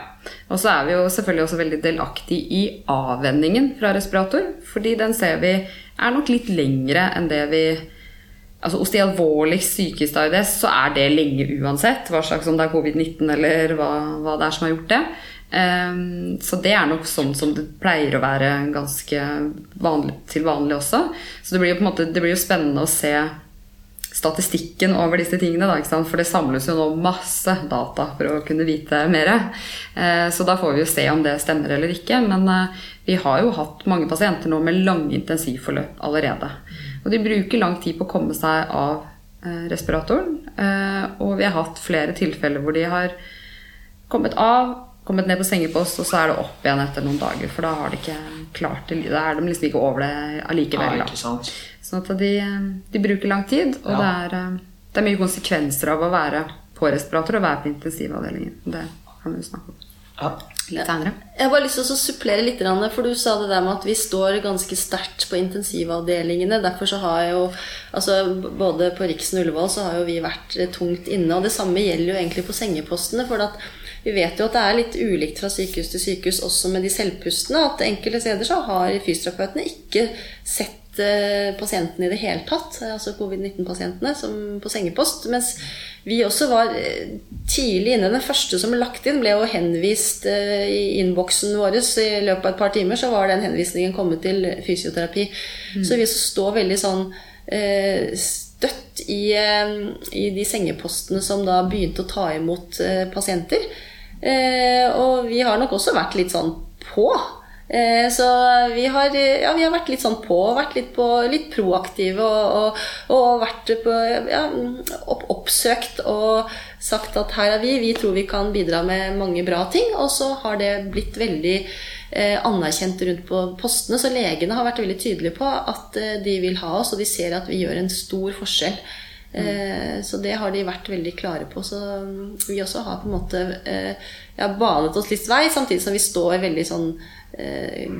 Og så er vi jo selvfølgelig også veldig delaktig i avvenningen fra respirator, fordi den ser vi er nok litt lengre enn det vi Altså Hos de alvorligst sykeste ARDS så er det lenge uansett, hva slags om det er covid-19 eller hva, hva det er som har gjort det. Um, så det er nok sånn som det pleier å være ganske vanlig, til vanlig også. Så det blir jo på en måte, det blir jo spennende å se statistikken over disse tingene. Da? For det samles jo nå masse data for å kunne vite mer. Eh, så da får vi jo se om det stemmer eller ikke. Men eh, vi har jo hatt mange pasienter nå med lange intensivforløp allerede. Og de bruker lang tid på å komme seg av eh, respiratoren. Eh, og vi har hatt flere tilfeller hvor de har kommet av, kommet ned på sengepost, og så er det opp igjen etter noen dager. For da har de ikke klart det. Da er de liksom ikke over det allikevel. Ja. Sånn at de, de bruker lang tid, og Ja. det, er, eh, det er mye konsekvenser av å være på respirator og være på intensivavdelingen. Det kan vi jo snakke om Ja. Litt. Jeg har bare lyst til å supplere litt, for du sa det der med at vi står ganske sterkt på intensivavdelingene. Derfor så har jo altså Både på Riksen og Ullevål så har jo vi vært eh, tungt inne. Og det samme gjelder jo egentlig på sengepostene. For at vi vet jo at det er litt ulikt fra sykehus til sykehus også med de selvpustene. At enkelte steder så har fysioterapeutene ikke sett pasientene i det hele tatt. Altså covid-19-pasientene som på sengepost. Mens vi også var eh, tidlig inne. Den første som ble lagt inn, ble jo henvist eh, i innboksen vår. I løpet av et par timer så var den henvisningen kommet til fysioterapi. Så vi også står veldig sånn eh, støtt i, eh, i de sengepostene som da begynte å ta imot eh, pasienter. Eh, og vi har nok også vært litt sånn på. Eh, Så vi har, ja, vi har vært litt sånn på, vært litt, på, litt proaktive og, og, og vært på, ja, opp, oppsøkt og sagt at her er vi, vi tror vi kan bidra med mange bra ting. Og så har det blitt veldig eh, anerkjent rundt på postene. Så legene har vært veldig tydelige på at eh, de vil ha oss, og de ser at vi gjør en stor forskjell. Eh, Så det har de vært veldig klare på. Så mm, vi også har på en måte eh, ja, banet oss litt vei, samtidig som vi står veldig sånn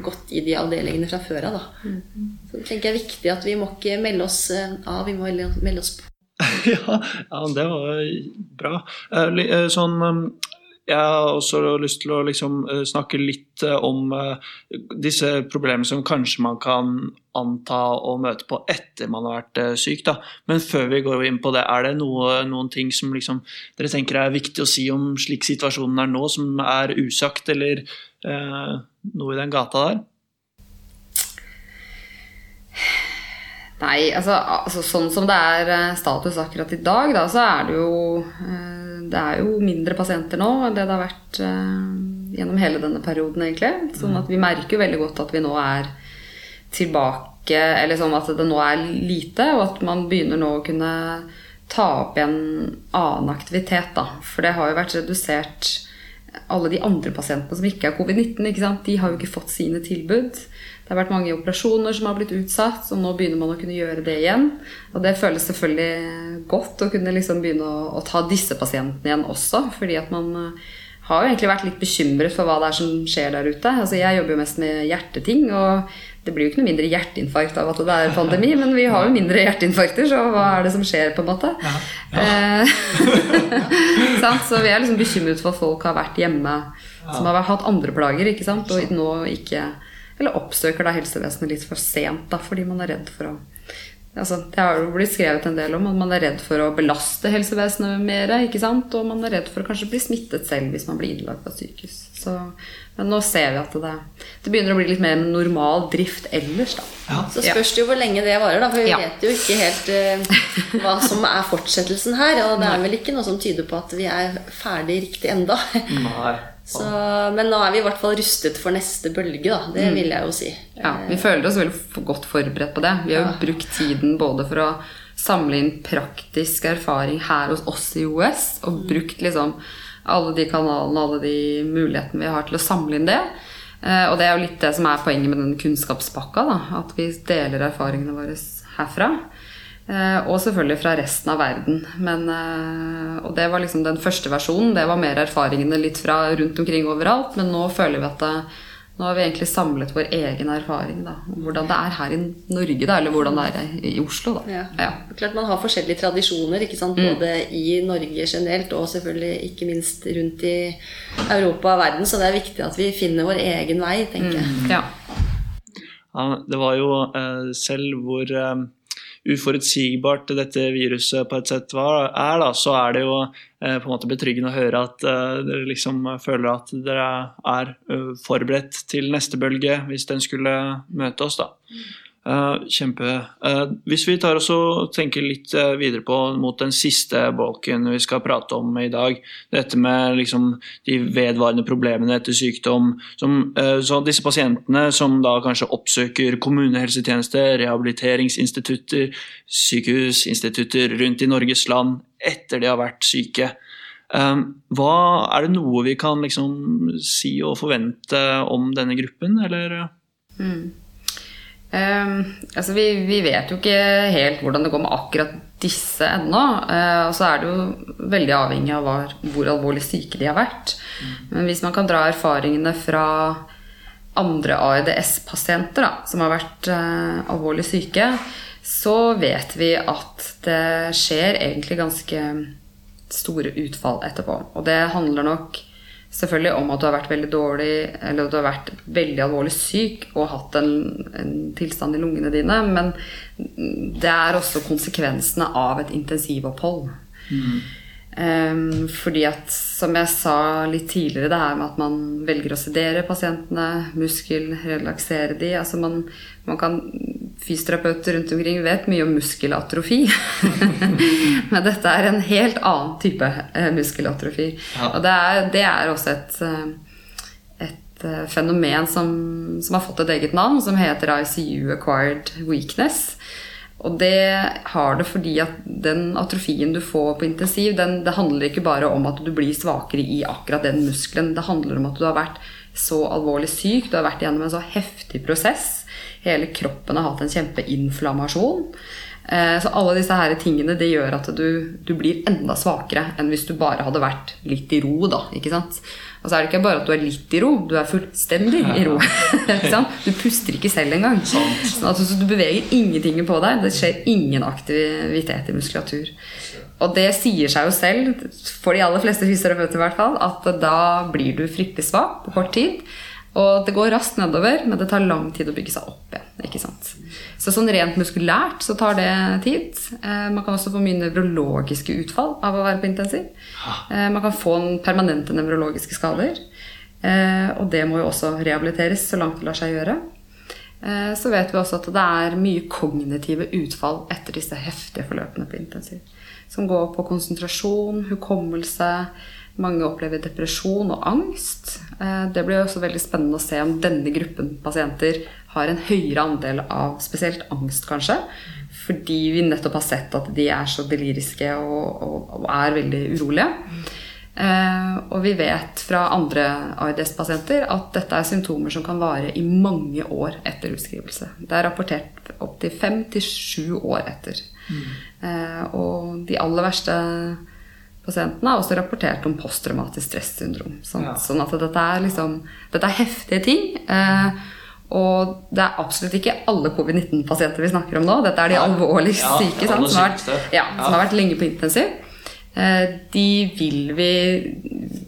godt i de avdelingene fra før av. da. Så det tenker jeg er viktig at vi må ikke melde oss eh, av, vi må melde oss på. ja, ja, det var bra. Eh, eh, Sånn, jeg har også lyst til å liksom eh, snakke litt eh, om eh, disse problemene som kanskje man kan anta å møte på etter man har vært syk. Da. Men før vi går inn på det, er det noe, noen ting som liksom, dere tenker er viktig å si om slik situasjonen er nå, som er usagt, eller eh, noe i den gata der? Nei, altså, altså, sånn som det er status akkurat i dag, da, så er det jo eh, det er jo mindre pasienter nå enn det det har vært uh, gjennom hele denne perioden, egentlig. Sånn at vi merker jo veldig godt at vi nå er tilbake Eller sånn at det nå er lite, og at man begynner nå å kunne ta opp igjen annen aktivitet, da. For det har jo vært redusert alle de andre pasientene som ikke er covid-19, de har jo ikke fått sine tilbud. Det har vært mange operasjoner som har blitt utsatt, og nå begynner man å kunne gjøre det igjen. Og det føles selvfølgelig godt å kunne liksom begynne å, å, ta disse pasientene igjen også. Fordi at man eh, har jo egentlig vært litt bekymret for hva det er som skjer der ute. Altså Jeg jobber jo mest med hjerteting, og det blir jo ikke noe mindre hjerteinfarkt av at det er pandemi, men vi har jo mindre hjerteinfarkter, så hva er det som skjer, på en måte? Ja. Ja. Eh, så vi er liksom bekymret for at folk har vært hjemme som har hatt andre plager, ikke sant? og nå ikke eller oppsøker da helsevesenet litt for sent da, fordi man er redd for å altså, Det har jo blitt skrevet en del om at man er redd for å belaste helsevesenet mer. Og man er redd for å kanskje bli smittet selv hvis man blir innlagt på sykehus. Så, men nå ser vi at det, det, begynner å bli litt mer normal drift ellers. da. Ja. Så spørs det jo hvor lenge det varer, da, for vi ja. vet jo ikke helt uh, hva som er fortsettelsen her. Og det er vel ikke noe som tyder på at vi er ferdig riktig enda. Nei. Så, men nå er vi i hvert fall rustet for neste bølge, da. Det mm. vil jeg jo si. Ja, Vi føler oss veldig godt forberedt på det. Vi har jo ja. brukt tiden både for å samle inn praktisk erfaring her hos oss i OS, og mm. brukt liksom alle de kanalene, alle de mulighetene vi har til å samle inn det. Eh, og det er jo litt det som er poenget med den kunnskapspakka. Da, at vi deler erfaringene våre herfra. Eh, og selvfølgelig fra resten av verden. Men, eh, og det var liksom den første versjonen. Det var mer erfaringene litt fra rundt omkring overalt. Men nå føler vi at det, nå har vi egentlig samlet vår egen erfaring. Da, om hvordan det er her i Norge, da, eller hvordan det er i Oslo. Da. Ja. Ja. Klart Man har forskjellige tradisjoner, ikke sant? Mm. både mm. i Norge generelt og selvfølgelig ikke minst rundt i Europa og verden. Så det er viktig at vi finner vår egen vei, tenker jeg. Mm. Ja. ja. det var jo uh, selv hvor uh, uforutsigbart dette viruset på et sett er, da, så er det jo eh, på en måte betryggende å høre at eh, dere liksom føler at dere er uh, forberedt til neste bølge, hvis den skulle møte oss. da. Uh, kjempe. Uh, hvis vi tar og tenker litt uh, videre på mot den siste bolken vi skal prate om i dag, dette med liksom, de vedvarende problemene etter sykdom. Som, så disse pasientene som da kanskje oppsøker kommunehelsetjeneste, rehabiliteringsinstitutter, sykehusinstitutter rundt i Norges land etter de har vært syke. hva Er det noe vi kan liksom, si og forvente om denne gruppen, eller? Mm. Um, altså vi, vi, vet jo ikke helt hvordan det går med akkurat disse ennå. Uh, og så er det jo veldig avhengig av hvor, hvor alvorlig syke de har vært. Mm. Men hvis man kan dra erfaringene fra andre AEDS-pasienter som har vært uh, alvorlig syke, så vet vi at det skjer egentlig ganske store utfall etterpå. Og det handler nok selvfølgelig om at du har vært veldig dårlig eller at du har vært veldig alvorlig syk og hatt en, en, tilstand i lungene dine. Men det er også konsekvensene av et intensivopphold. Mm. Um, fordi at, som jeg sa litt tidligere, det her med at man velger å sedere pasientene, muskelrelaksere de altså man, man kan Fysioterapeuter rundt omkring vet mye om muskelatrofi. Men dette er en helt annen type uh, muskelatrofi. Ja. Og det er, det er, også et, uh, et uh, fenomen som, som, har fått et eget navn, som heter ICU acquired weakness. Og det har det fordi at den atrofien du får på intensiv, den, det handler ikke bare om at du blir svakere i akkurat den muskelen. Det handler om at du har vært så alvorlig syk, du har vært gjennom en så heftig prosess. Hele kroppen har hatt en kjempeinflammasjon. Eh, så alle disse her tingene det gjør at du, du, blir enda svakere enn hvis du bare hadde vært litt i ro. da, ikke sant? Og så er det ikke bare at du er litt i ro, du er fullstendig i ro. du puster ikke selv engang. Sånn så du beveger ingenting på deg. Det skjer ingen aktivitet i muskulatur. Og det sier seg jo selv, for de aller fleste fysioterapeuter i hvert fall, at da blir du fryktelig svak på kort tid. Og det går raskt nedover, men det tar lang tid å bygge seg opp igjen. ikke sant? Så sånn rent muskulært så tar det tid. Eh, man kan også få mye nevrologiske utfall av å være på intensiv. Eh, man kan få permanente nevrologiske skader. Eh, og det må jo også rehabiliteres så langt det lar seg gjøre. Eh, så vet vi også at det er mye kognitive utfall etter disse heftige forløpene på intensiv. Som går på konsentrasjon, hukommelse, mange opplever depresjon og angst. Eh, det blir også veldig spennende å se om denne gruppen pasienter har en høyere andel av spesielt angst, kanskje. Fordi vi nettopp har sett at de er så deliriske og, og, og er veldig urolige. Eh, og vi vet fra andre ARDS-pasienter at dette er symptomer som kan vare i mange år etter utskrivelse. Det er rapportert opptil fem til sju år etter. Mm. Eh, og de aller verste Pasientene har også rapportert om posttraumatisk stressyndrom. Ja. sånn at dette er, liksom, dette er heftige ting. Eh, og det er absolutt ikke alle covid-19-pasienter vi snakker om nå. Dette er de alvorlig ja, syke sant, som, har ja, som, har vært, lenge på intensiv. Eh, de vil vi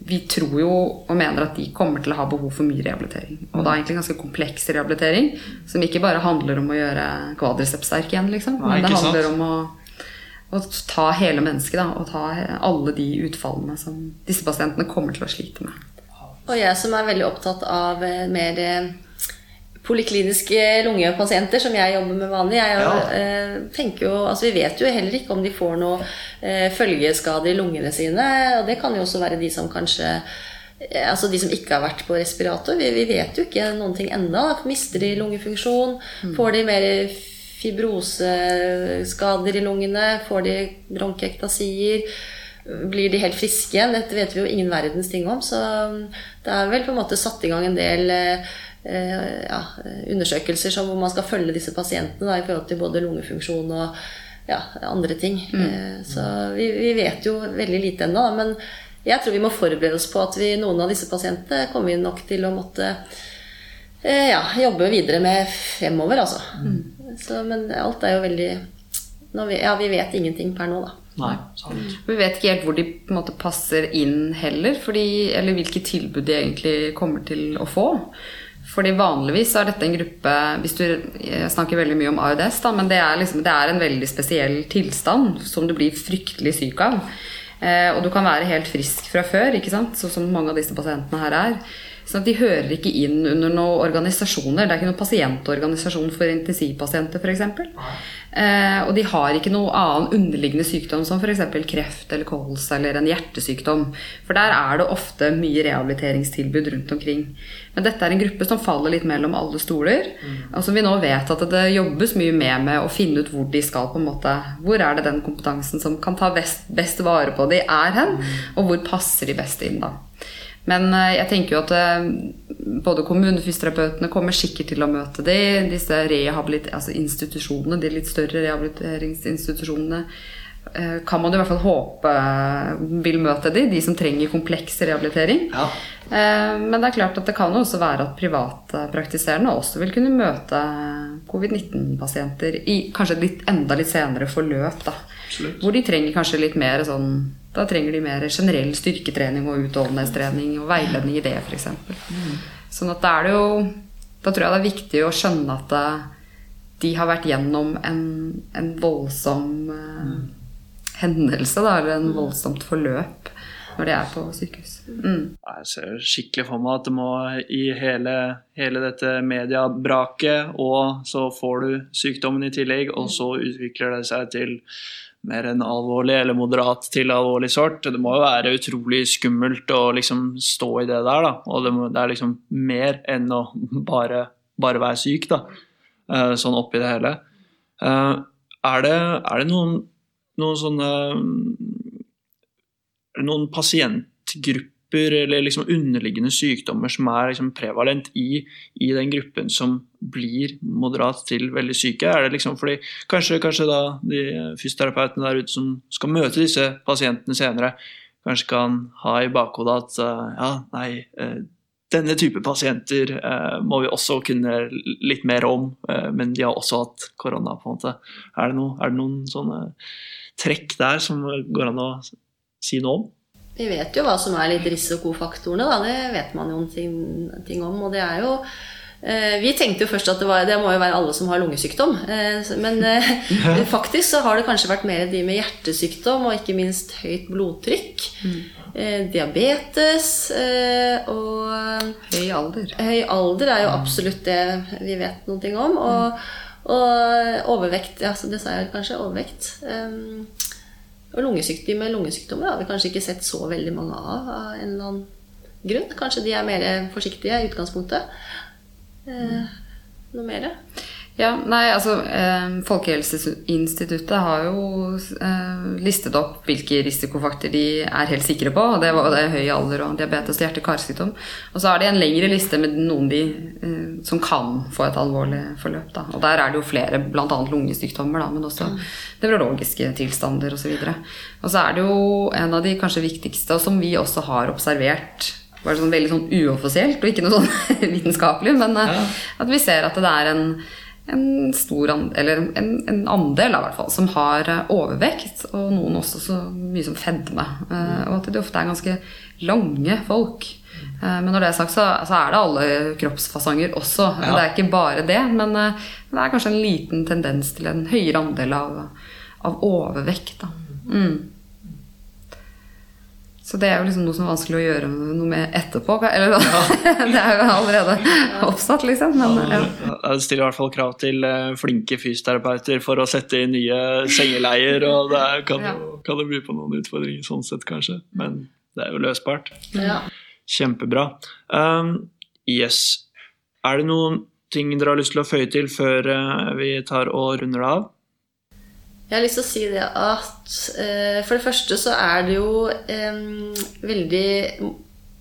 Vi tror jo og mener at de kommer til å ha behov for mye rehabilitering. Og da egentlig ganske kompleks rehabilitering, som ikke bare handler om å gjøre kvadriceps sterk igjen, liksom. Men det handler sant? om å å ta hele mennesket da, og ta alle de utfallene som disse pasientene kommer til å slite med. Og jeg som er veldig opptatt av eh, mer eh, polikliniske lungepasienter, som jeg jobber med vanlig. Jeg ja. Eh, tenker jo, altså Vi vet jo heller ikke om de får noe følgeskade i lungene sine. Og det kan jo også være de som kanskje Altså de som ikke har vært på respirator. Vi, vi vet jo ikke noen ting ennå. Mister de lungefunksjon? Mm. Får de mer fibroseskader i lungene? Får de bronkektasier? Blir de helt friske igjen? Dette vet vi jo ingen verdens ting om. Så det er vel på en måte satt i gang en del eh, ja, undersøkelser som hvor man skal følge disse pasientene da, i forhold til både lungefunksjon og ja, andre ting. Mm. Eh, så vi, vi, vet jo veldig lite ennå. Men jeg tror vi må forberede oss på at vi, noen av disse pasientene kommer vi nok til å måtte ja, jobbe videre med fremover, altså. Mm. Så, men alt er jo veldig vi, Ja, vi vet ingenting per nå, da. Nei, sant. Vi vet ikke helt hvor de på en måte passer inn heller, fordi, eller hvilke tilbud de egentlig kommer til å få. Fordi Vanligvis er dette en gruppe hvis du, Jeg snakker veldig mye om AUDS, da, men det er, liksom, det er en veldig spesiell tilstand som du blir fryktelig syk av. Eh, og du kan være helt frisk fra før, ikke sant? sånn som mange av disse pasientene her er. Sånn De hører ikke inn under noen organisasjoner. Det er ikke noen pasientorganisasjon for intensivpasienter f.eks. Eh, og de har ikke noen annen underliggende sykdom som f.eks. kreft eller kols eller en hjertesykdom. For der er det ofte mye rehabiliteringstilbud rundt omkring. Men dette er en gruppe som faller litt mellom alle stoler. Mm. Og som vi nå vet at det jobbes mye med med å finne ut hvor de skal på en måte Hvor er det den kompetansen som kan ta best, best vare på de er hen? Mm. Og hvor passer de best inn da? Men eh, jeg tenker jo at eh, både kommunefysioterapeutene kommer sikkert til å møte de, disse altså institusjonene, de litt større rehabiliteringsinstitusjonene eh, kan man i hvert fall håpe vil møte de, de som trenger kompleks rehabilitering. Ja. Men det er klart at det kan også være at privatpraktiserende også vil kunne møte covid-19-pasienter i kanskje litt, enda litt senere forløp. Da. Hvor de trenger kanskje litt mer sånn da trenger de mer generell styrketrening og utholdenhetstrening og veiledning i det, f.eks. Mm. Sånn at da er det jo Da tror jeg det er viktig å skjønne at eh, de har vært gjennom en, en voldsom uh, hendelse, da, eller en voldsomt forløp når de er på sykehus. Mm. Jeg ser skikkelig for meg at det må i hele, hele dette mediebraket, og så får du sykdommen i tillegg, og så utvikler det seg til mer enn alvorlig eller moderat til alvorlig sort. Det må jo være utrolig skummelt å liksom stå i det der, da. Og det, må, det er liksom mer enn å bare, bare være syk, da. Uh, sånn oppi det hele. Uh, er, det, er, det, noen, noen sånne Noen pasientgrupper grupper eller liksom underliggende sykdommer som er liksom prevalent i, i, den gruppen som blir moderat til veldig syke? Er det liksom fordi kanskje, kanskje da de fysioterapeutene der ute som skal møte disse pasientene senere, kanskje kan ha i bakhodet at ja, nei, denne type pasienter eh, må vi også kunne litt mer om, eh, men de har også hatt korona. på en måte. Er det, noe, er det noen sånne trekk der som går an å si noe om? Vi vet jo hva som er litt risikofaktorene, da. Det vet man jo ting, ting om. Og det er jo eh, vi tenkte jo først at det, var, det, må jo være alle som har lungesykdom. Eh, men eh, faktisk så har det kanskje vært mer de med hjertesykdom og ikke minst høyt blodtrykk. Mm. diabetes og Høy alder. Høy alder er jo absolutt det vi vet noe om. Og, og overvekt. Ja, det sa jeg kanskje. Overvekt. Um, og lungesykdom med lungesykdommer har vi kanskje ikke sett så veldig mange av av en eller annen grunn. Kanskje de er mer forsiktige i utgangspunktet. Eh, noe mer? Ja, nei, altså eh, Folkehelseinstituttet har jo eh, listet opp hvilke risikofaktorer de er helt sikre på. og Det var det høy alder og diabetes og hjerte-karsykdom. Og så har de en lengre liste med noen de eh, som kan få et alvorlig forløp. Da. Og der er det jo flere, bl.a. lungesykdommer, da, men også mm. nevrologiske tilstander osv. Og, og så er det jo en av de kanskje viktigste, og som vi også har observert bare sånn veldig sånn uoffisielt og ikke noe sånn vitenskapelig, men eh, ja. at vi ser at det er en en stor andel, eller en, en andel da, fall, som har eh, overvekt, og noen også så mye som fedme. Uh, og at de ofte er ganske lange folk. Uh, men når det er sagt, så, så, er det alle kroppsfasonger også. Ja. Det er ikke bare det, men det er kanskje en liten tendens til en høyere andel av, av overvekt. Da. Mm. Så det er jo liksom noe som er vanskelig å gjøre noe med etterpå. Eller ja. det er jo allerede oppsatt, liksom. Men, ja. Jeg stiller i hvert fall krav til eh, flinke fysioterapeuter for å sette i nye sengeleier, og det kan, ja. jo, kan det by på noen utfordringer sånn sett, kanskje. Men det er jo løsbart. Ja. Kjempebra. Um, yes. Er det noen ting dere har lyst til å føye til før uh, vi tar og runder det av? Jeg har lyst til å si det at eh, for det første så er det jo eh, veldig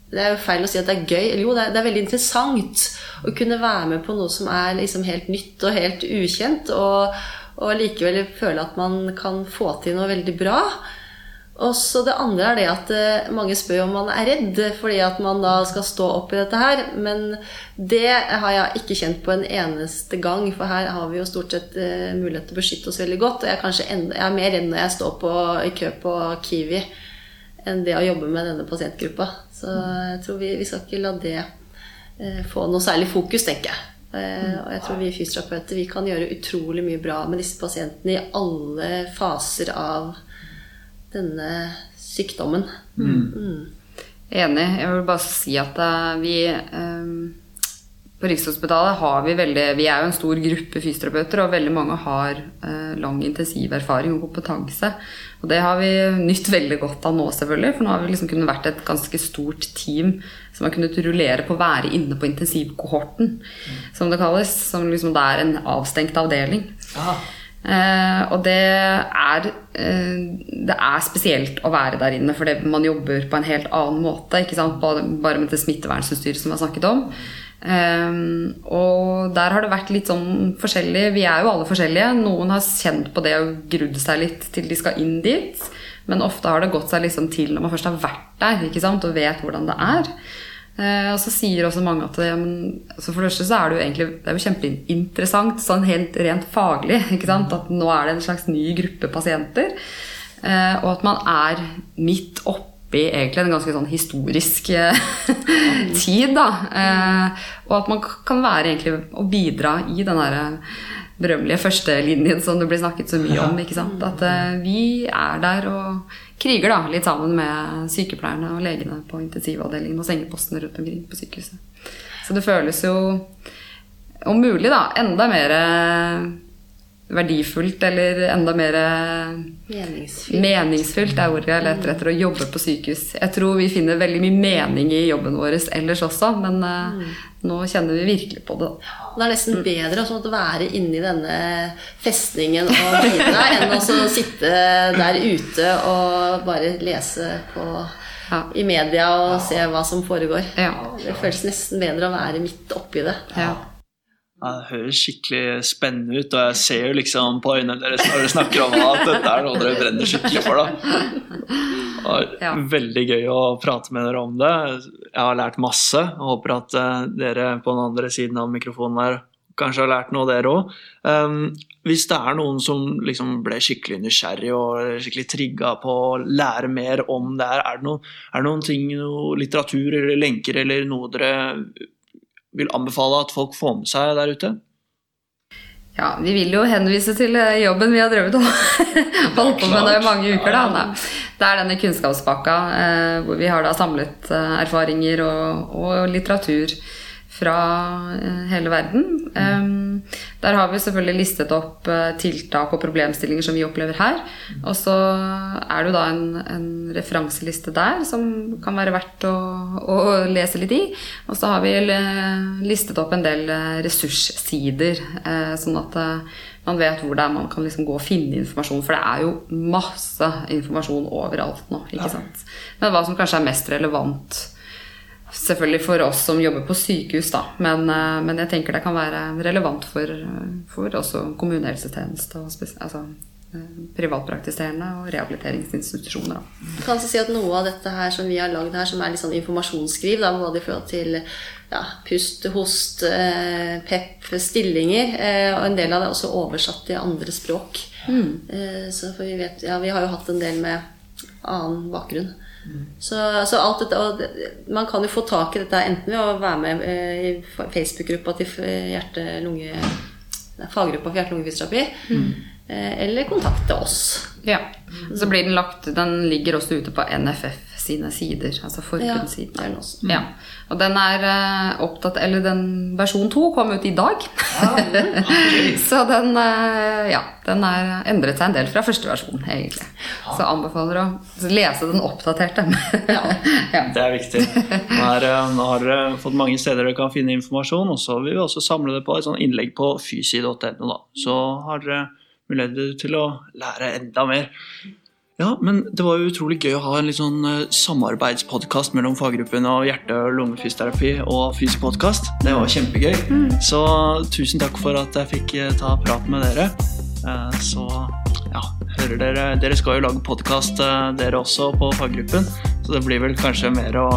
Det er jo feil å si at det er gøy. Eller jo, det er, det er, veldig interessant å kunne være med på noe som er liksom helt nytt og helt ukjent, og, og likevel føle at man kan få til noe veldig bra. Og så Det andre er det at eh, mange spør om man er redd fordi at man da skal stå opp i dette her. Men det har jeg ikke kjent på en eneste gang, for her har vi jo stort sett uh, mulighet til å beskytte oss veldig godt. Og jeg er, enda, jeg er mer redd når jeg står på, i kø på Kiwi, enn det å jobbe med denne pasientgruppa. Så jeg tror vi, vi skal ikke la det uh, få noe særlig fokus, tenker jeg. Og jeg tror vi fysioterapeuter vi kan gjøre utrolig mye bra med disse pasientene i alle faser av denne sykdommen. Mm. Mm. Enig. Jeg vil bare si at eh, vi eh, på Rikshospitalet har vi veldig Vi er jo en stor gruppe fysioterapeuter, og veldig mange har eh, lang intensiverfaring og kompetanse. Og det har vi nytt veldig godt av nå, selvfølgelig. For nå har vi liksom kunnet vært et ganske stort team som har kunnet rullere på å være inne på intensivkohorten, mm. som det kalles. Som liksom det er en avstengt avdeling. Ah. Eh, og det er, uh, det er spesielt å være der inne, fordi man jobber på en helt annen måte. Bare, bare med det smittevernutstyret som vi har snakket om. Uh, og der har det vært litt sånn forskjellig. Vi er jo alle forskjellige. Noen har kjent på det og grudd seg litt til de skal inn dit. Men ofte har det gått seg liksom til når man først har vært der og vet hvordan det er. Eh, og så sier også mange at ja, men, altså For det første så er det jo egentlig det er jo kjempeinteressant sånn helt rent faglig at nå er det en slags ny gruppe pasienter. Eh, og at man er midt oppi egentlig en ganske sånn historisk eh, tid. da Og at man kan være egentlig og bidra i den derre berømmelige førstelinjen som det blir snakket så mye om. At vi er der og kriger da, litt sammen med sykepleierne og legene på intensivavdelingen og sengepostene rundt omkring på sykehuset. Så det føles jo, om mulig, da, enda mer verdifullt eller enda mer meningsfylt. meningsfylt er ordet jeg leter etter å jobbe på sykehus. Jeg tror vi finner veldig mye mening i jobben vår ellers også, men uh, mm. Nå kjenner vi virkelig på det. Det er nesten mm. bedre å være inni denne festningen og bidra enn å sitte der ute og bare lese på ja. i media og se hva som foregår. Ja. Det føles nesten bedre å være midt oppi det. Ja. Ja, det høres skikkelig spennende ut, og jeg ser jo liksom på øynene deres når dere snakker om at dette er noe dere brenner skikkelig for. da. Ja. Veldig gøy å prate med dere om det. Jeg har lært masse. og håper at eh, dere på den andre siden av mikrofonen her kanskje har lært noe, dere òg. hvis det er noen som liksom ble skikkelig nysgjerrig og skikkelig trigga på å lære mer om det her, er det, noen, er det noen ting, noe litteratur eller lenker eller noe dere vil anbefale at folk får med seg der ute? Ja, vi vil jo henvise til eh, jobben vi har drevet og holdt på med i mange uker. da. Nei. Det er denne kunnskapspakka eh, hvor vi har da samlet eh, erfaringer og, og litteratur fra eh, hele verden. Um, der har vi selvfølgelig listet opp uh, tiltak og problemstillinger som vi opplever her. Og så er det jo da en, en referanseliste der som kan være verdt å, å, lese litt i. Og så har vi listet opp en del ressurssider, sånn at man vet hvor det er man kan liksom gå og finne informasjon. For det er jo masse informasjon overalt nå. ikke sant? Men hva som kanskje er mest relevant Selvfølgelig for oss som jobber på sykehus, da. Men, eh, men jeg tenker det kan være relevant for, for også kommunehelsetjeneste og altså, eh, privatpraktiserende og rehabiliteringsinstitusjoner. Da. Jeg kan også si at Noe av dette her som vi har lagd her, som er litt sånn informasjonsskriv, da, både i forhold til ja, pust, host, eh, pep, stillinger, eh, og en del av det er også oversatt til andre språk. Eh, så for vi vet, ja, vi har jo hatt en del med annen bakgrunn. Så, så alt dette, og Man kan jo få tak i dette enten ved å være med eh, i Facebook-gruppa til hjerte-lunge faggruppa for hjerte-lungefysioterapi, Mm. eller kontakte oss. Ja. Så blir den lagt Den ligger også ute på NFF sine sider, altså forbundssiden. er. Ja. Og den er eh, opptatt Eller den versjon to kom ut i dag. så den eh, Ja, den er endret seg en del fra første versjon, egentlig. Så anbefaler å lese den oppdaterte. ja. Det er viktig. Nå, er, eh, nå har dere fått mange steder dere kan finne informasjon, og så vil vi også samle det på et sånt innlegg på fysi.no. Så har dere muligheter til å lære enda mer. Ja, men det var jo utrolig gøy å ha en litt sånn uh, samarbeidspodkast mellom faggruppen og hjerte- og lungefysioterapi og Fysi-podkast. Det var kjempegøy. Så tusen takk for at jeg fikk eh, ta prat med dere. Eh, så ja, hører dere Dere skal jo lage podkast, dere også, på faggruppen. Så det blir vel kanskje mer å,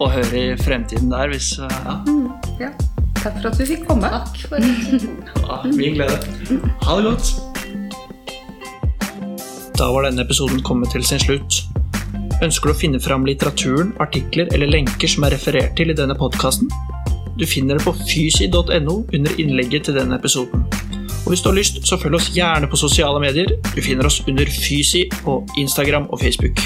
å høre i fremtiden der, hvis ja. ja. ja. Takk for at du fikk komme. Takk for Ja, min glede. Ha det godt. Da var denne episoden kommet til sin slutt. Ønsker du å finne fram litteraturen, artikler eller lenker som er referert til i denne podkasten? Du finner det på fysi.no under innlegget til denne episoden. Og hvis du har lyst, så følg oss gjerne på sosiale medier. Du finner oss under Fysi på Instagram og Facebook.